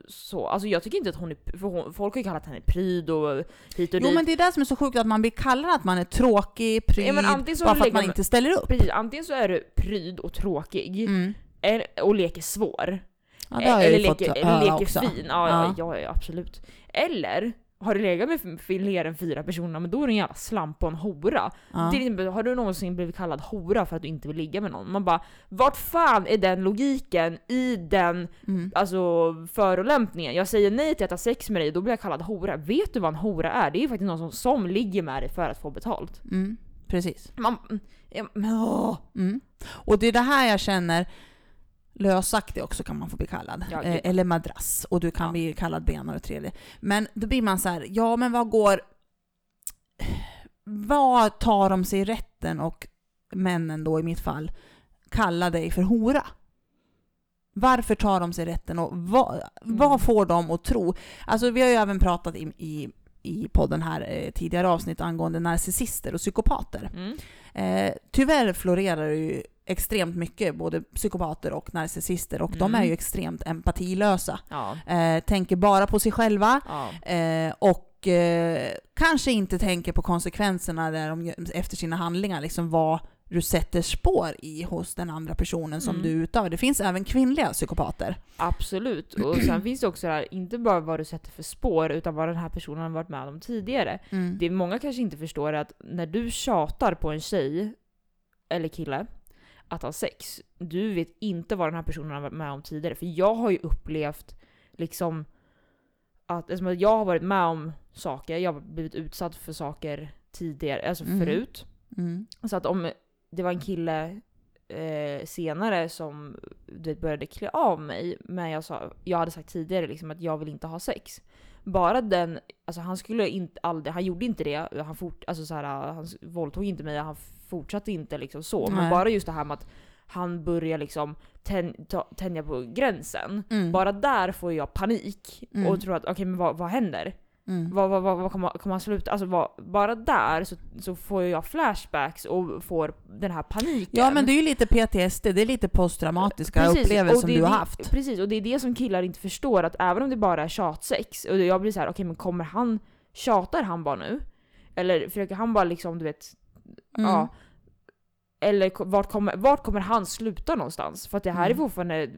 så. Alltså jag tycker inte att hon är, för hon, folk har ju kallat henne pryd och hit och Jo dit. men det är det som är så sjukt, att man blir kallad att man är tråkig, pryd, Ja, men antingen så bara för att man inte ställer upp. Precis, antingen så är du pryd och tråkig Mm. och leker svår. Ja, det har jag eller ju fått leker, höra eller leker också. fin. Ja, Ja. ja. Ja, absolut. Eller har du legat med fler än fyra personer, men då är du en jävla slamp och en hora. Ja. Till exempel, har du någonsin blivit kallad hora för att du inte vill ligga med någon? Man bara, vart fan är den logiken i den Mm. alltså, förolämpningen? Jag säger nej till att ha sex med dig, då blir jag kallad hora. Vet du vad en hora är? Det är ju faktiskt någon som, som ligger med dig för att få betalt. Mm. Precis. Man, ja, men, åh. Mm. Och det är det här jag känner, lösaktig också kan man få bli kallad. Ja, eh, gud. eller madrass. Och du kan Ja. bli kallad ben och tredje. Men då blir man så här, ja men vad går... Vad tar de sig rätten och männen då i mitt fall kalla dig för hora? Varför tar de sig rätten och vad, Mm. vad får de att tro? Alltså vi har ju även pratat i, i, i podden här eh, tidigare avsnitt angående narcissister och psykopater. Mm. Eh, tyvärr florerar det ju extremt mycket, både psykopater och narcissister, och de Mm. är ju extremt empatilösa. Ja. Eh, tänker bara på sig själva ja. eh, och eh, kanske inte tänker på konsekvenserna där de, efter sina handlingar, liksom vad du sätter spår i hos den andra personen som Mm. du utövar. Det finns även kvinnliga psykopater. Absolut. Och sen finns det också det här, inte bara vad du sätter för spår, utan vad den här personen har varit med om tidigare. Mm. Det många kanske inte förstår är att när du tjatar på en tjej, eller kille, att ha sex, du vet inte vad den här personen har varit med om tidigare. För jag har ju upplevt liksom att, eftersom att jag har varit med om saker, jag har blivit utsatt för saker tidigare, alltså Mm. förut. Mm. Så att om det var en kille eh, senare som du vet, började klä av mig, men jag, sa, jag hade sagt tidigare liksom att jag vill inte ha sex. Bara den, alltså han skulle inte aldrig, han gjorde inte det, han, fort, alltså så här, han våldtog inte mig, han fortsatte inte liksom så. Men Nej. bara just det här med att han börjar liksom tän, ta, tänja på gränsen. Mm. Bara där får jag panik Mm. och tror att okej men vad, vad händer? Mm. Vad, vad, vad, vad kommer, kommer han sluta? Alltså vad, bara där så, så får jag flashbacks och får den här paniken. Ja men det är ju lite PTSD, det är lite posttraumatiska Precis, upplevelser som du har det- haft. Precis, och det är det som killar inte förstår, att även om det bara är tjatsex, och jag blir så här: okej men kommer han, tjatar han bara nu? Eller försöker han bara liksom, du vet, Mm. ja. Eller vart kommer, vart kommer han sluta någonstans? För att det här är Mm. fortfarande,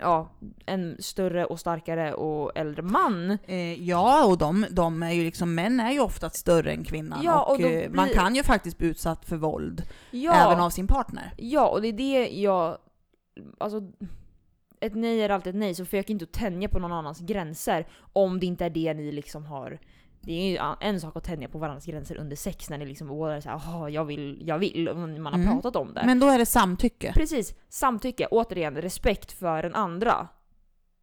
ja, en större och starkare och äldre man. Eh, ja, och de, de är ju liksom, män är ju oftast större än kvinnan. Ja, och och eh, man blir- kan ju faktiskt bli utsatt för våld Ja. även av sin partner. Ja, och det är det jag... Alltså, ett nej är alltid ett nej, så försök inte att tänja på någon annans gränser om det inte är det ni liksom har det är ju en sak att tänja på varandras gränser under sex när ni liksom båda är såhär “Jaha, jag vill, jag vill” och man har Mm. pratat om det. Men då är det samtycke. Precis, samtycke, återigen respekt för den andra.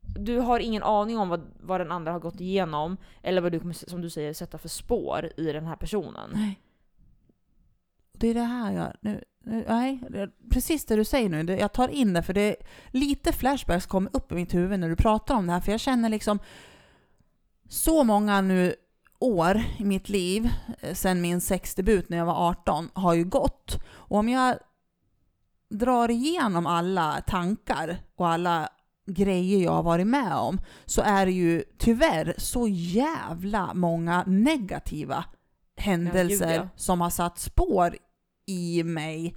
Du har ingen aning om vad, vad den andra har gått igenom, eller vad du kommer, som du säger, sätta för spår i den här personen. Nej. Det är det här jag... Nu, nu, nej, precis det du säger nu. Det, jag tar in det för det lite flashbacks kommer upp i mitt huvud när du pratar om det här. För jag känner liksom så många nu år i mitt liv eh, sedan min sexdebut när jag var 18 har ju gått. Och om jag drar igenom alla tankar och alla grejer jag har varit med om så är det ju tyvärr så jävla många negativa händelser Ja, som har satt spår i mig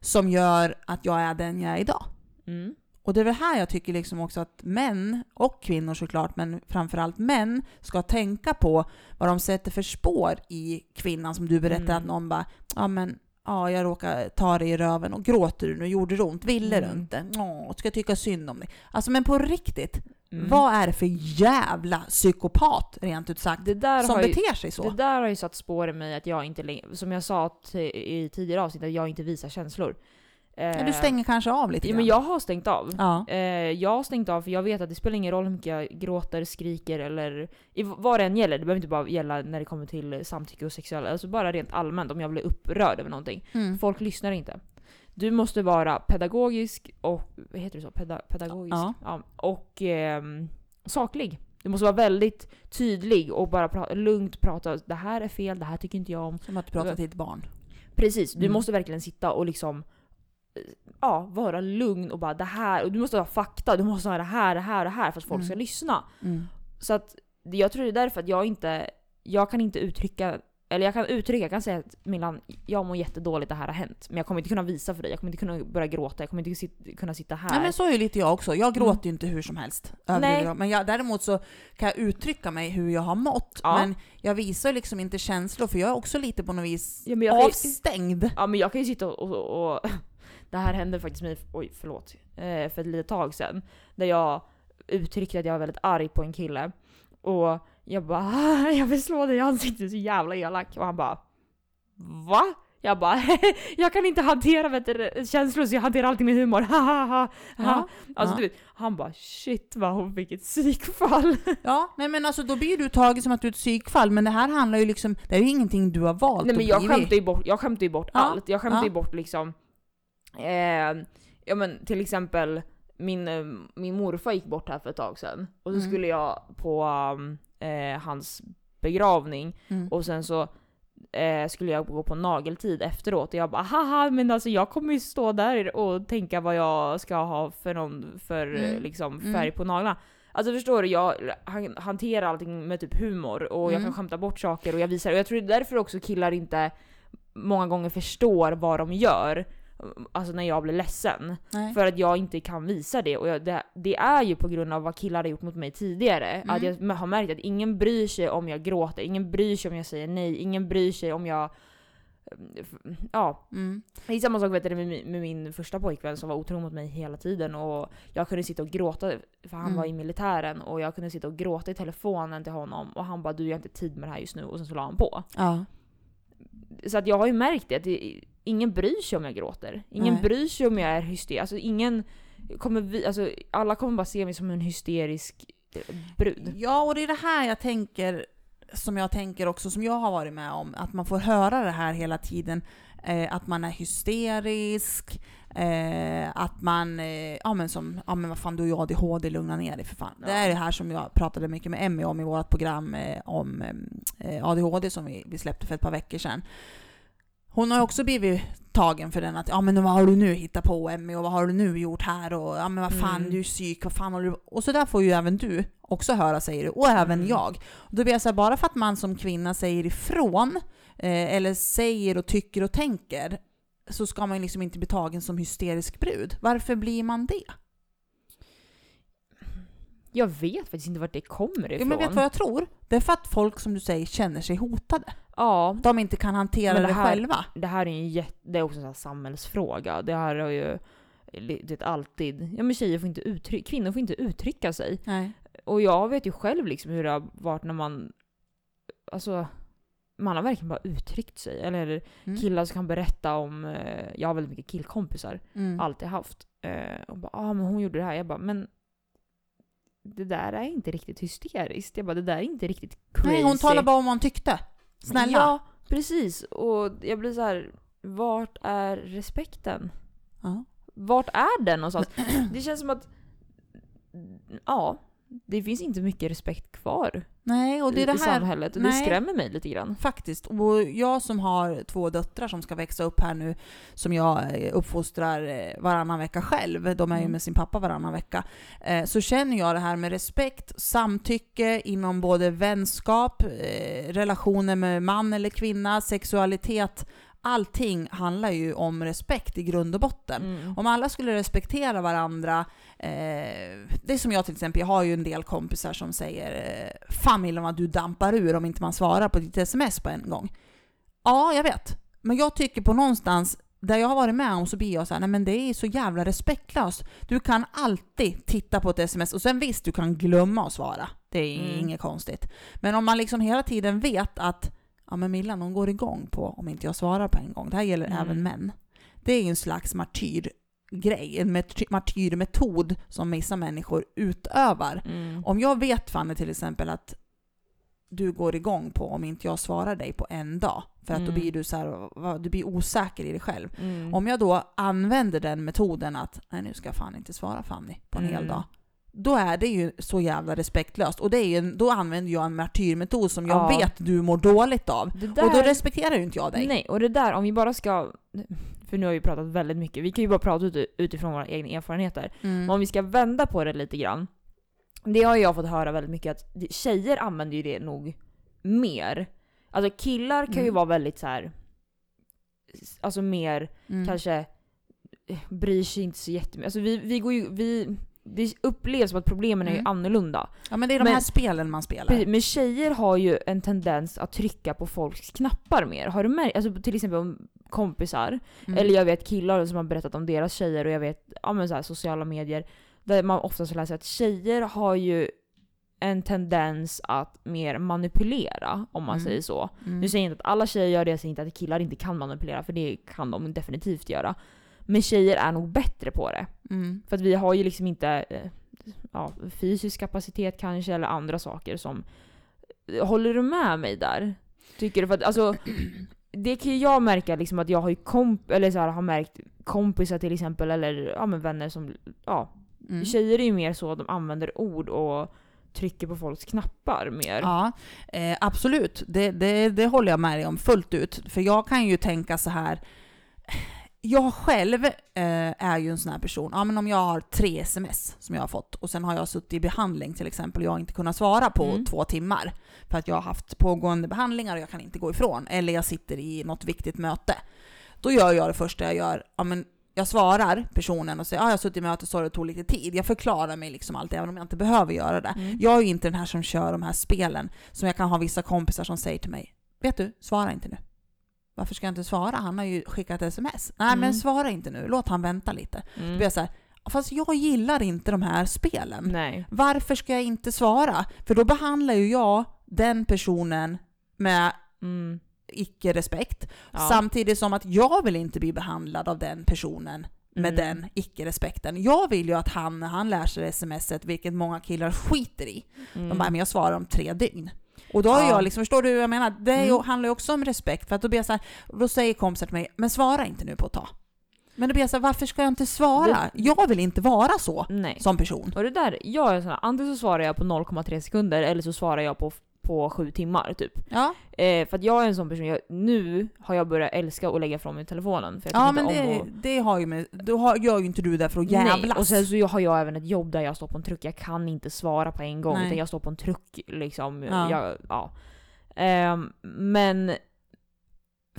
som gör att jag är den jag är idag. Mm. Och det är väl här jag tycker liksom också att män, och kvinnor såklart, men framförallt män, ska tänka på vad de sätter för spår i kvinnan som du berättar Mm. att någon bara ja men ja, jag råkar ta dig i röven och gråter du nu? Gjorde det ont? Ville Mm. du inte? Åh, ska jag tycka synd om dig? Alltså men på riktigt, Mm. vad är det för jävla psykopat rent ut sagt det där som har ju, beter sig så? Det där har ju satt spår i mig att jag inte som jag sa i tidigare avsnitt, att jag inte visar känslor. Ja, du stänger kanske av lite Ja, grann. men jag har stängt av. Ja. Eh, jag har stängt av för jag vet att det spelar ingen roll hur mycket jag gråter, skriker eller vad det än gäller. Det behöver inte bara gälla när det kommer till samtycke och sexuella, alltså bara rent allmänt om jag blir upprörd över någonting. Mm. Folk lyssnar inte. Du måste vara pedagogisk och, vad heter det så? Peda, pedagogisk? Ja. och ehm, saklig. Du måste vara väldigt tydlig och bara pra lugnt prata. Det här är fel, det här tycker inte jag om. Som att prata till ett barn. Precis, du Mm. måste verkligen sitta och liksom eh, Ja, vara lugn och bara det här, och du måste ha fakta, du måste ha det här, det här, det här för att folk ska Mm. lyssna. Mm. Så att jag tror det är därför att jag inte, jag kan inte uttrycka, eller jag kan uttrycka, jag kan säga att Milan, jag mår jättedåligt, det här har hänt. Men jag kommer inte kunna visa för dig, jag kommer inte kunna börja gråta, jag kommer inte sit, kunna sitta här. Nej men så är ju lite jag också. Jag gråter ju inte hur som helst. Mm. Nej. Men jag, däremot så kan jag uttrycka mig hur jag har mått. Ja. Men jag visar liksom inte känslor för jag är också lite på något vis Ja, kan ju- avstängd. Ja men jag kan ju sitta och... och, och det här hände faktiskt mig, oj förlåt, eh, för ett litet tag sedan. Där jag uttryckte att jag var väldigt arg på en kille. Och jag bara "Ah, jag vill slå dig i ansiktet, så jävla elak. Och han bara Va? Jag bara jag kan inte hantera vet du, känslor så jag hanterar allting med humor. Ha, ha, ha. Ja. Alltså Ja. du vet, han bara shit vad hon fick ett psykfall. Ja, nej men alltså då blir du tagen som att du är ett psykfall, men det här handlar ju liksom, det är ju ingenting du har valt Nej men jag skämtar ju bort, jag skämtar ju bort Ja, allt. Jag skämtar ju bort liksom, eh, ja men till exempel min, eh, min morfar gick bort här för ett tag sedan. Och så Mm. skulle jag på um, eh, hans begravning Mm. och sen så eh, skulle jag gå på nageltid efteråt och jag bara haha men alltså jag kommer ju stå där och tänka vad jag ska ha för någon för eh, Mm. liksom Mm. färg på naglarna. Alltså förstår du, jag han, hanterar allting med typ humor och jag Mm. kan skämta bort saker och jag visar, och jag tror det är därför också killar inte många gånger förstår vad de gör. Alltså när jag blir ledsen. Nej. För att jag inte kan visa det. Och jag, det, det är ju på grund av vad killar har gjort mot mig tidigare. Mm. Att jag har märkt att ingen bryr sig om jag gråter, ingen bryr sig om jag säger nej, ingen bryr sig om jag... Ja, Mm. det är samma sak vet du, med, min- med min första pojkvän som var otrogen mot mig hela tiden. Och jag kunde sitta och gråta, för han Mm. var i militären. Och jag kunde sitta och gråta i telefonen till honom. Och han bara du jag har inte tid med det här just nu. Och sen så la han på. Ja. Så att jag har ju märkt det, att det, ingen bryr sig om jag gråter. Ingen Nej. bryr sig om jag är hysterisk. Alltså ingen kommer vi, alltså alla kommer bara se mig som en hysterisk eh, brud. Ja, och det är det här jag tänker, som jag tänker också, som jag har varit med om, att man får höra det här hela tiden, eh, att man är hysterisk, eh, att man, eh, ja men som, ja men vad fan du har ju ADHD, lugna ner dig för fan. Ja. Det är det här som jag pratade mycket med Emmy om i vårt program eh, om eh, ADHD som vi, vi släppte för ett par veckor sedan. Hon har också blivit tagen för den att ja men vad har du nu hittat på Emmy och vad har du nu gjort här och ja men vad fan Mm. du är psyk, vad fan håller du Och så där får ju även du också höra säger du, och även Mm. jag. Och då blir jag så här, bara för att man som kvinna säger ifrån eh, eller säger och tycker och tänker så ska man liksom inte bli tagen som hysterisk brud. Varför blir man det? Jag vet faktiskt inte vart det kommer ifrån. men vet du vad jag tror? Det är för att folk som du säger känner sig hotade. Ja, De inte kan hantera Men det, det här- själva. det här är en jätte, det är också en samhällsfråga. Det här har ju det alltid, ja men tjejer får inte uttrycka, kvinnor får inte uttrycka sig. Nej. Och jag vet ju själv liksom hur det har varit när man alltså, man har verkligen bara uttryckt sig. Eller Mm. killar som kan berätta om, eh, jag har väldigt mycket killkompisar, Mm. alltid haft. Eh, och bara, ah men hon gjorde det här. Jag bara, men det där är inte riktigt hysteriskt. Jag bara, det där är inte riktigt crazy. Nej, hon talar bara om vad hon tyckte. Snälla. Ja, precis. Och jag blir så här, vart är respekten? Ja. Vart är den någonstans? Det känns som att, ja, det finns inte mycket respekt kvar Nej, och det i, är det i här samhället. Och det nej. skrämmer mig lite grann. Faktiskt. Och jag som har två döttrar som ska växa upp här nu, som jag eh, uppfostrar eh, varannan vecka själv, de är ju Mm. med sin pappa varannan vecka, eh, så känner jag det här med respekt, samtycke inom både vänskap, relationer med man eller kvinna, sexualitet. Allting handlar ju om respekt i grund och botten. Mm. Om alla skulle respektera varandra, eh, det är som jag till exempel, jag har ju en del kompisar som säger eh, Fan Milla vad du dampar ur om inte man svarar på ditt sms på en gång. Ja, jag vet. Men jag tycker på någonstans, där jag har varit med om så blir jag så här, nej men det är så jävla respektlöst. Du kan alltid titta på ett sms och sen visst, du kan glömma att svara. Det är Mm. inget konstigt. Men om man liksom hela tiden vet att ja men Millan hon går igång på om inte jag svarar på en gång. Det här gäller Mm. även män. Det är ju en slags martyrgrej, en marty- martyrmetod som vissa människor utövar. Mm. Om jag vet Fanny till exempel att du går igång på om inte jag svarar dig på en dag, för att då Mm. blir du så här, du blir osäker i dig själv. Mm. Om jag då använder den metoden att nej nu ska jag fan inte svara Fanny på en hel Mm. dag. Då är det ju så jävla respektlöst. Och det är ju då använder jag en martyrmetod som jag Ja. vet du mår dåligt av. Där, Och då respekterar ju inte jag dig. Nej, och det där om vi bara ska... För nu har vi pratat väldigt mycket. Vi kan ju bara prata ut, utifrån våra egna erfarenheter. Mm. Men om vi ska vända på det lite grann. Det har jag fått höra väldigt mycket att tjejer använder ju det nog mer. Alltså killar kan ju Mm. vara väldigt så här. Alltså mer Mm. kanske bryr sig inte så jättemycket. Alltså vi, vi går ju, vi, det upplevs som att problemen är ju Mm. annorlunda. Ja men det är de Men- här spelen man spelar. Precis, Men tjejer har ju en tendens att trycka på folks knappar mer. Har du märkt? Alltså till exempel om kompisar. Mm. Eller jag vet killar som har berättat om deras tjejer och jag vet ja, men så här, sociala medier. Där man oftast läser att tjejer har ju en tendens att mer manipulera, om man Mm. säger så. Mm. Nu säger jag inte att alla tjejer gör det, jag säger inte att killar inte kan manipulera, för det kan de definitivt göra. Men tjejer är nog bättre på det. Mm. För att vi har ju liksom inte eh, ja, fysisk kapacitet kanske, eller andra saker som... Håller du med mig där? Tycker du? För att alltså, det kan ju jag märka liksom att jag har ju komp eller så här, har märkt kompisar till exempel, eller ja, men vänner som... Ja, Mm. Tjejer är ju mer så de använder ord och trycker på folks knappar mer. Ja, eh, absolut. Det, det, det håller jag med dig om fullt ut. För jag kan ju tänka så här. Jag själv eh, är ju en sån här person. Ja, men om jag har tre sms som jag har fått och sen har jag suttit i behandling till exempel och jag har inte kunnat svara på Mm. två timmar för att jag har haft pågående behandlingar och jag kan inte gå ifrån. Eller jag sitter i något viktigt möte. Då gör jag det första jag gör. Ja, men jag svarar personen och säger att ah, jag har suttit i möte så det tog lite tid. Jag förklarar mig liksom allt även om jag inte behöver göra det. Mm. Jag är ju inte den här som kör de här spelen som jag kan ha vissa kompisar som säger till mig Vet du, svara inte nu. Varför ska jag inte svara? Han har ju skickat sms. Nej Mm. men svara inte nu, låt han vänta lite. Då Mm. blir jag så här, fast jag gillar inte de här spelen. Nej. Varför ska jag inte svara? För då behandlar ju jag den personen med Mm. icke-respekt. Ja. Samtidigt som att jag vill inte bli behandlad av den personen med Mm. den icke-respekten. Jag vill ju att han, när han lär sig smset, vilket många killar skiter i, Mm. de bara, men jag svarar om tre dygn. Och då har Ja. jag liksom, förstår du hur jag menar? Det Mm. handlar ju också om respekt. För att då blir jag så här, då säger kompisar till mig, men svara inte nu på ett tag. Men då blir jag så här, varför ska jag inte svara? Det- Jag vill inte vara så Nej. som person. Och det där, jag är sån här, antingen så svarar jag på 0,3 sekunder eller så svarar jag på, på sju timmar typ. Ja, Eh, för att jag är en sån person, jag, nu har jag börjat älska att lägga från mig telefonen. För jag ja men det, att... det har ju med, då har, gör ju inte du det för att jävlas. Nej, och sen så har jag även ett jobb där jag står på en truck. Jag kan inte svara på en gång, Nej. utan jag står på en truck liksom. Ja. Jag, ja. Ehm, men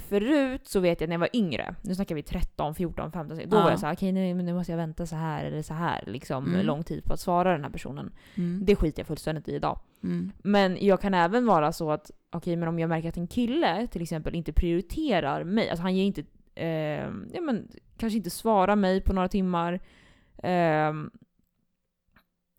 förut så vet jag när jag var yngre, nu snackar vi 13, 14, 15, då Ja. var jag såhär okej nu, men nu måste jag vänta så här eller så här liksom Mm. lång tid på att svara den här personen. Mm. Det skiter jag fullständigt i idag. Mm. Men jag kan även vara så att, okej men om jag märker att en kille till exempel inte prioriterar mig, alltså han ger inte, eh, ja men kanske inte svarar mig på några timmar. ehm,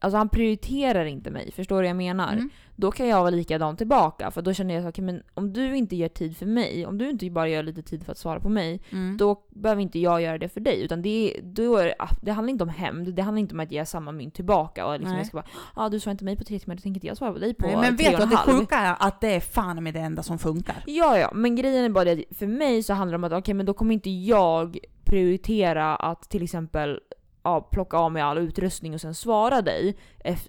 alltså han prioriterar inte mig. Förstår du vad jag menar? Mm. Då kan jag vara likadan tillbaka. För då känner jag att okay, men om du inte ger tid för mig, om du inte bara gör lite tid för att svara på mig, Mm. då behöver inte jag göra det för dig. Utan det, då är, ah, det handlar inte om hämnd, det handlar inte om att ge samma mynt tillbaka. Och liksom Nej. jag ska bara ah, du svarar inte mig på tre timmar, då tänker inte jag svara på dig på Nej, men vet du att det sjuka är att det är fan med det enda som funkar? Ja, ja, men grejen är bara det att för mig så handlar det om att okej, men då kommer inte jag prioritera att till exempel ja, plocka av mig all utrustning och sen svara dig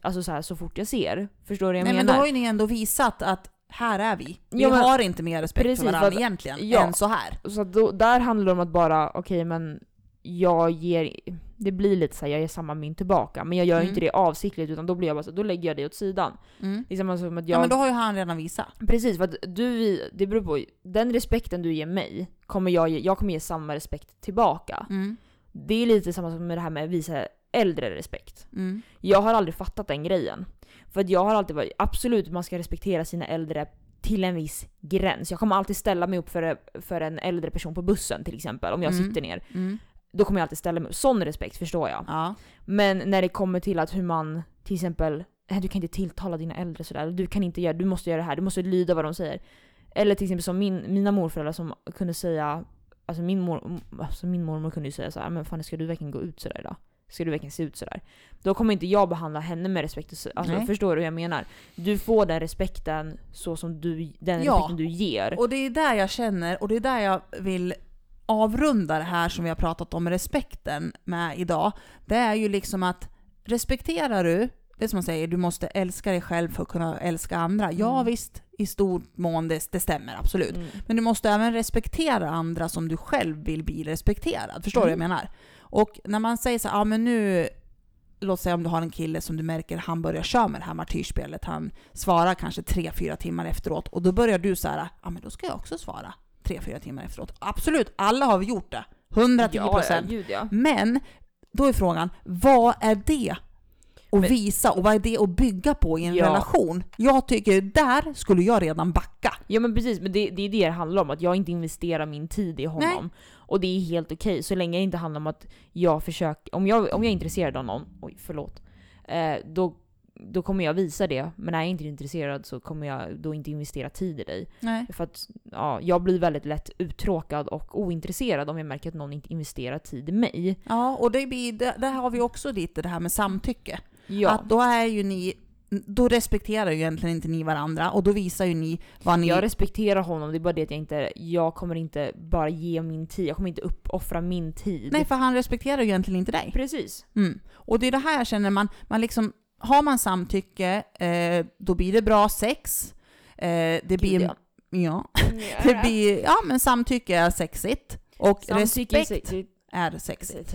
alltså så, här, så fort jag ser. Förstår du vad jag Nej men menar? då har ju ni ändå visat att här är vi. Vi Ja, men- har inte mer respekt Precis, för varandra att- egentligen ja. än så här. Så då, där handlar det om att bara, okej men jag ger, det blir lite så här, jag ger samma mynt tillbaka. Men jag gör Mm. inte det avsiktligt utan då blir jag bara så, då lägger jag det åt sidan. Mm. Liksom alltså att jag, Ja men då har ju han redan visat. Precis, för att du, det beror på, den respekten du ger mig, kommer jag jag kommer ge samma respekt tillbaka. Mm. Det är lite samma som med det här med att visa äldre respekt. Mm. Jag har aldrig fattat den grejen. För att jag har alltid varit, absolut man ska respektera sina äldre till en viss gräns. Jag kommer alltid ställa mig upp för, för en äldre person på bussen till exempel, om jag Mm. sitter ner. Mm. Då kommer jag alltid ställa mig upp. Sån respekt förstår jag. Ja. Men när det kommer till att hur man till exempel, "Eh, du kan inte tilltala dina äldre sådär, du kan inte göra, du måste göra det här, du måste lyda vad de säger. Eller till exempel som min, mina morföräldrar som kunde säga, alltså min, mor, alltså min mormor kunde ju säga så här, men fan ska du verkligen gå ut sådär idag? Ska du verkligen se ut sådär? Då kommer inte jag behandla henne med respekt. Alltså, Nej. förstår du hur jag menar? Du får den respekten så som du, den Ja. respekten du ger. Och det är där jag känner, och det är där jag vill avrunda det här som vi har pratat om respekten med idag. Det är ju liksom att respekterar du, det är som man säger, du måste älska dig själv för att kunna älska andra. Ja Mm. visst, i stor mån det, det stämmer absolut. Mm. Men du måste även respektera andra som du själv vill bli respekterad. Förstår du vad jag Mm. menar? Och när man säger så ja ah, men nu, låt säga om du har en kille som du märker han börjar köra med det här martyrspelet, han svarar kanske tre fyra timmar efteråt och då börjar du så här, ja ah, men då ska jag också svara tre fyra timmar efteråt. Absolut, alla har vi gjort det. 110 Ja, ja, procent. gud ja. Men då är frågan, vad är det att Men- visa och vad är det att bygga på i en Ja. relation? Jag tycker där skulle jag redan backa. Ja men precis, men det, det är det det handlar om. Att jag inte investerar min tid i honom. Och det är helt okej, så länge det inte handlar om att jag försöker... Om jag, om jag är intresserad av någon, oj förlåt. Eh, då, då kommer jag visa det. Men när jag inte är intresserad så kommer jag då inte investera tid i dig. Nej. För att ja, jag blir väldigt lätt uttråkad och ointresserad om jag märker att någon inte investerar tid i mig. Ja, och det blir, där har vi också lite det här med samtycke. Ja, Att då är ju ni, då respekterar ju egentligen inte ni varandra och då visar ju ni vad ni... jag respekterar honom, det är bara det att jag inte... Jag kommer inte bara ge min tid. Jag kommer inte uppoffra min tid. Nej, för han respekterar ju egentligen inte dig. Precis. Mm. Och det är det här jag känner, man, man liksom, har man samtycke, eh, då blir det bra sex. Eh, det blir... Gud, ja. Det blir, ja men samtycke är sexigt. Och Samtycke respekt är sexigt.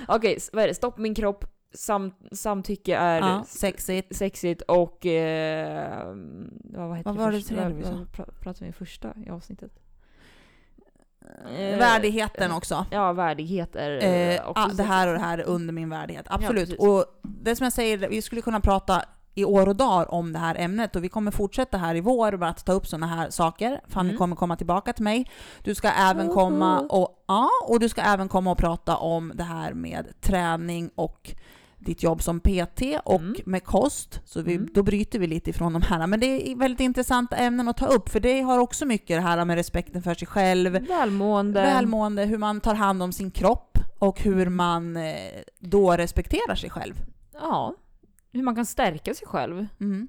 Okej, s- vad är det? Stopp min kropp. Sam, samtycke är Ja, sexigt. sexigt och... Eh, vad, vad var det tredje vi sa? pratade vi första i avsnittet? Eh, Värdigheten också. Ja, värdighet är Eh, eh, också ah, det här och det här är under min värdighet. Absolut. precis. och det som jag säger, vi skulle kunna prata i år och dagar om det här ämnet och vi kommer fortsätta här i vår med att ta upp sådana här saker. Fanny Mm. kommer komma tillbaka till mig. Du ska även komma och, ja, och du ska även komma och prata om det här med träning och ditt jobb som PT och Mm. med kost. Så vi, Mm. då bryter vi lite ifrån de här. Men det är väldigt intressanta ämnen att ta upp för det har också mycket det här med respekten för sig själv, Välmående. välmående, hur man tar hand om sin kropp och hur man eh, då respekterar sig själv. Ja. Hur man kan stärka sig själv. Mm.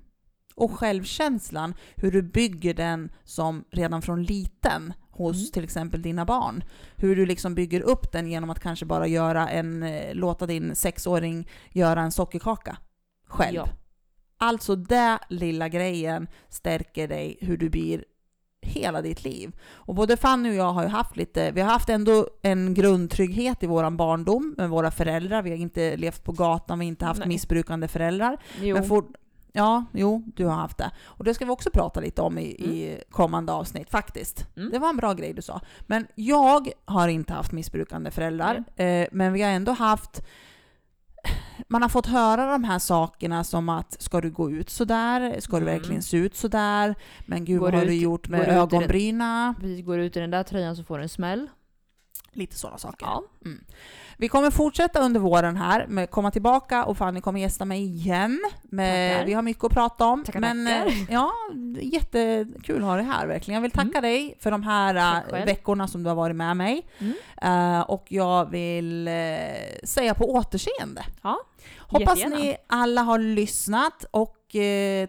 Och självkänslan, hur du bygger den som redan från liten hos Mm. till exempel dina barn. Hur du liksom bygger upp den genom att kanske bara göra en, eh, låta din sexåring göra en sockerkaka själv. Ja. Alltså den lilla grejen stärker dig hur du blir hela ditt liv. Och både Fanny och jag har ju haft lite, vi har haft ändå en grundtrygghet i våran barndom med våra föräldrar. Vi har inte levt på gatan, vi har inte haft Nej. missbrukande föräldrar. Jo. Men for, ja, jo, du har haft det. Och det ska vi också prata lite om i, i kommande avsnitt faktiskt. Mm. Det var en bra grej du sa. Men jag har inte haft missbrukande föräldrar, eh, men vi har ändå haft man har fått höra de här sakerna som att ska du gå ut sådär? Ska du Mm. verkligen se ut sådär? Men gud Går vad har ut- du gjort med går ut i den- ögonbryna? Precis, går ut i den där tröjan så får du en smäll. Lite sådana saker. Ja. Vi kommer fortsätta under våren här, med komma tillbaka och Fanny kommer gästa mig igen. Med, Tackar. vi har mycket att prata om. Tackar, men tackar. eh, ja, jättekul att ha dig här verkligen. Jag vill tacka dig för de här Mm. Eh, veckorna som du har varit med mig. Mm. Eh, och jag vill eh, säga på återseende. Ja, Hoppas jättegärna. ni alla har lyssnat och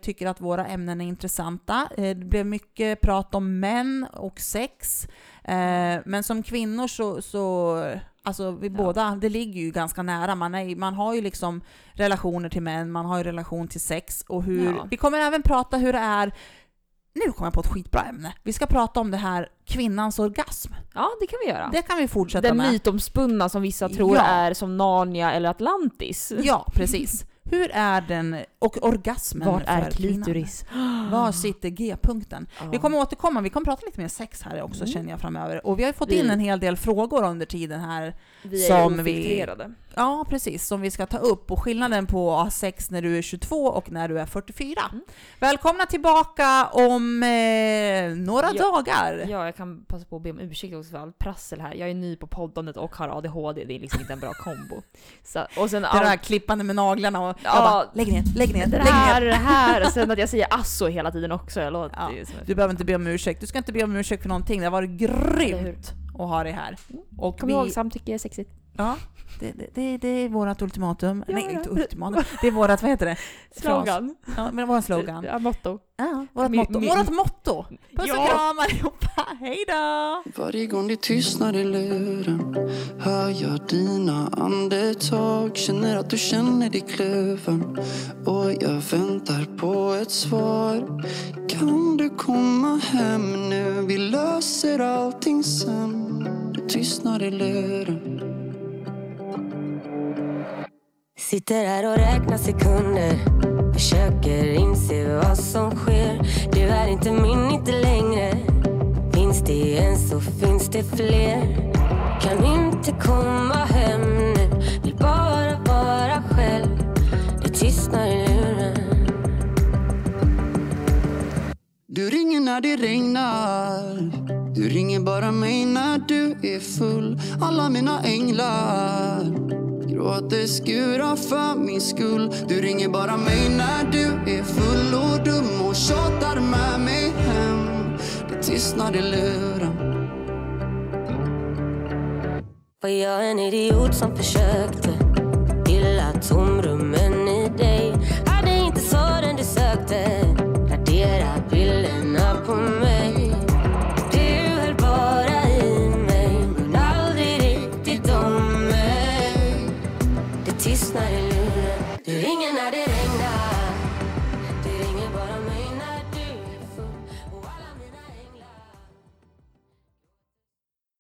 tycker att våra ämnen är intressanta. Det blev mycket prat om män och sex. Eh, men som kvinnor så, så alltså vi Ja. båda, det ligger ju ganska nära. Man, är, man har ju liksom relationer till män, man har ju relation till sex och hur... Ja. Vi kommer även prata hur det är nu kommer jag på ett skitbra ämne. Vi ska prata om det här kvinnans orgasm. ja, det kan vi göra. Det kan vi fortsätta Den med. mytomspunna som vissa tror Ja. är som Narnia eller Atlantis. Ja, precis. Hur är den, och orgasmen Var är kvinnan? klitoris? Var sitter G-punkten? Ja. Vi kommer återkomma, vi kommer prata lite mer sex här också Mm. känner jag framöver. Och vi har fått Vi- in en hel del frågor under tiden här. Vi är som vi- ofiltrerade. Ja, precis, som vi ska ta upp. Och skillnaden på att ha sex när du är 22 och när du är 44. Mm. Välkomna tillbaka om eh, några Ja. dagar. Ja, jag kan passa på att be om ursäkt också för allt prassel här. Jag är ny på poddandet och har ADHD, det är liksom inte en bra kombo. Så, och sen Det allt- där klippande med naglarna och jag Ja. bara, lägg ner, lägg ner, det lägg här, ner. det här, och sen att jag säger asso hela tiden också. Jag låter Ja, Du behöver inte be om ursäkt. Du ska inte be om ursäkt för någonting. Det har varit grymt att ha dig här. Och Kom ihåg, samtycke är sexigt. Ja, det, det, det, det är vårt ultimatum. Ja, Nej, ja. inte ultimatum. Det är vårt, vad heter det? Slogan. Ja, men vår slogan. Ja, motto. Ja, vårt Mi- motto. mi- Vårt motto! Puss och Ja. kram allihopa, hejdå! Varje gång det tystnar i luren hör jag dina andetag Känner att du känner dig kluven och jag väntar på ett svar Kan du komma hem nu? Vi löser allting sen Det tystnar i luren Sitter här och räknar sekunder. Försöker inse vad som sker. Du är inte min, inte längre. Finns det en så finns det fler. Kan inte komma hem nu. Vill bara vara själv. Det tystnar i luren. Du ringer när det regnar. Du ringer bara mig när du är full. Alla mina änglar gråter skurar för min skull. Du ringer bara mig när du är full och dum och tjatar med mig hem. Det tystnar i luren. Var jag en idiot som försökte. Illa tom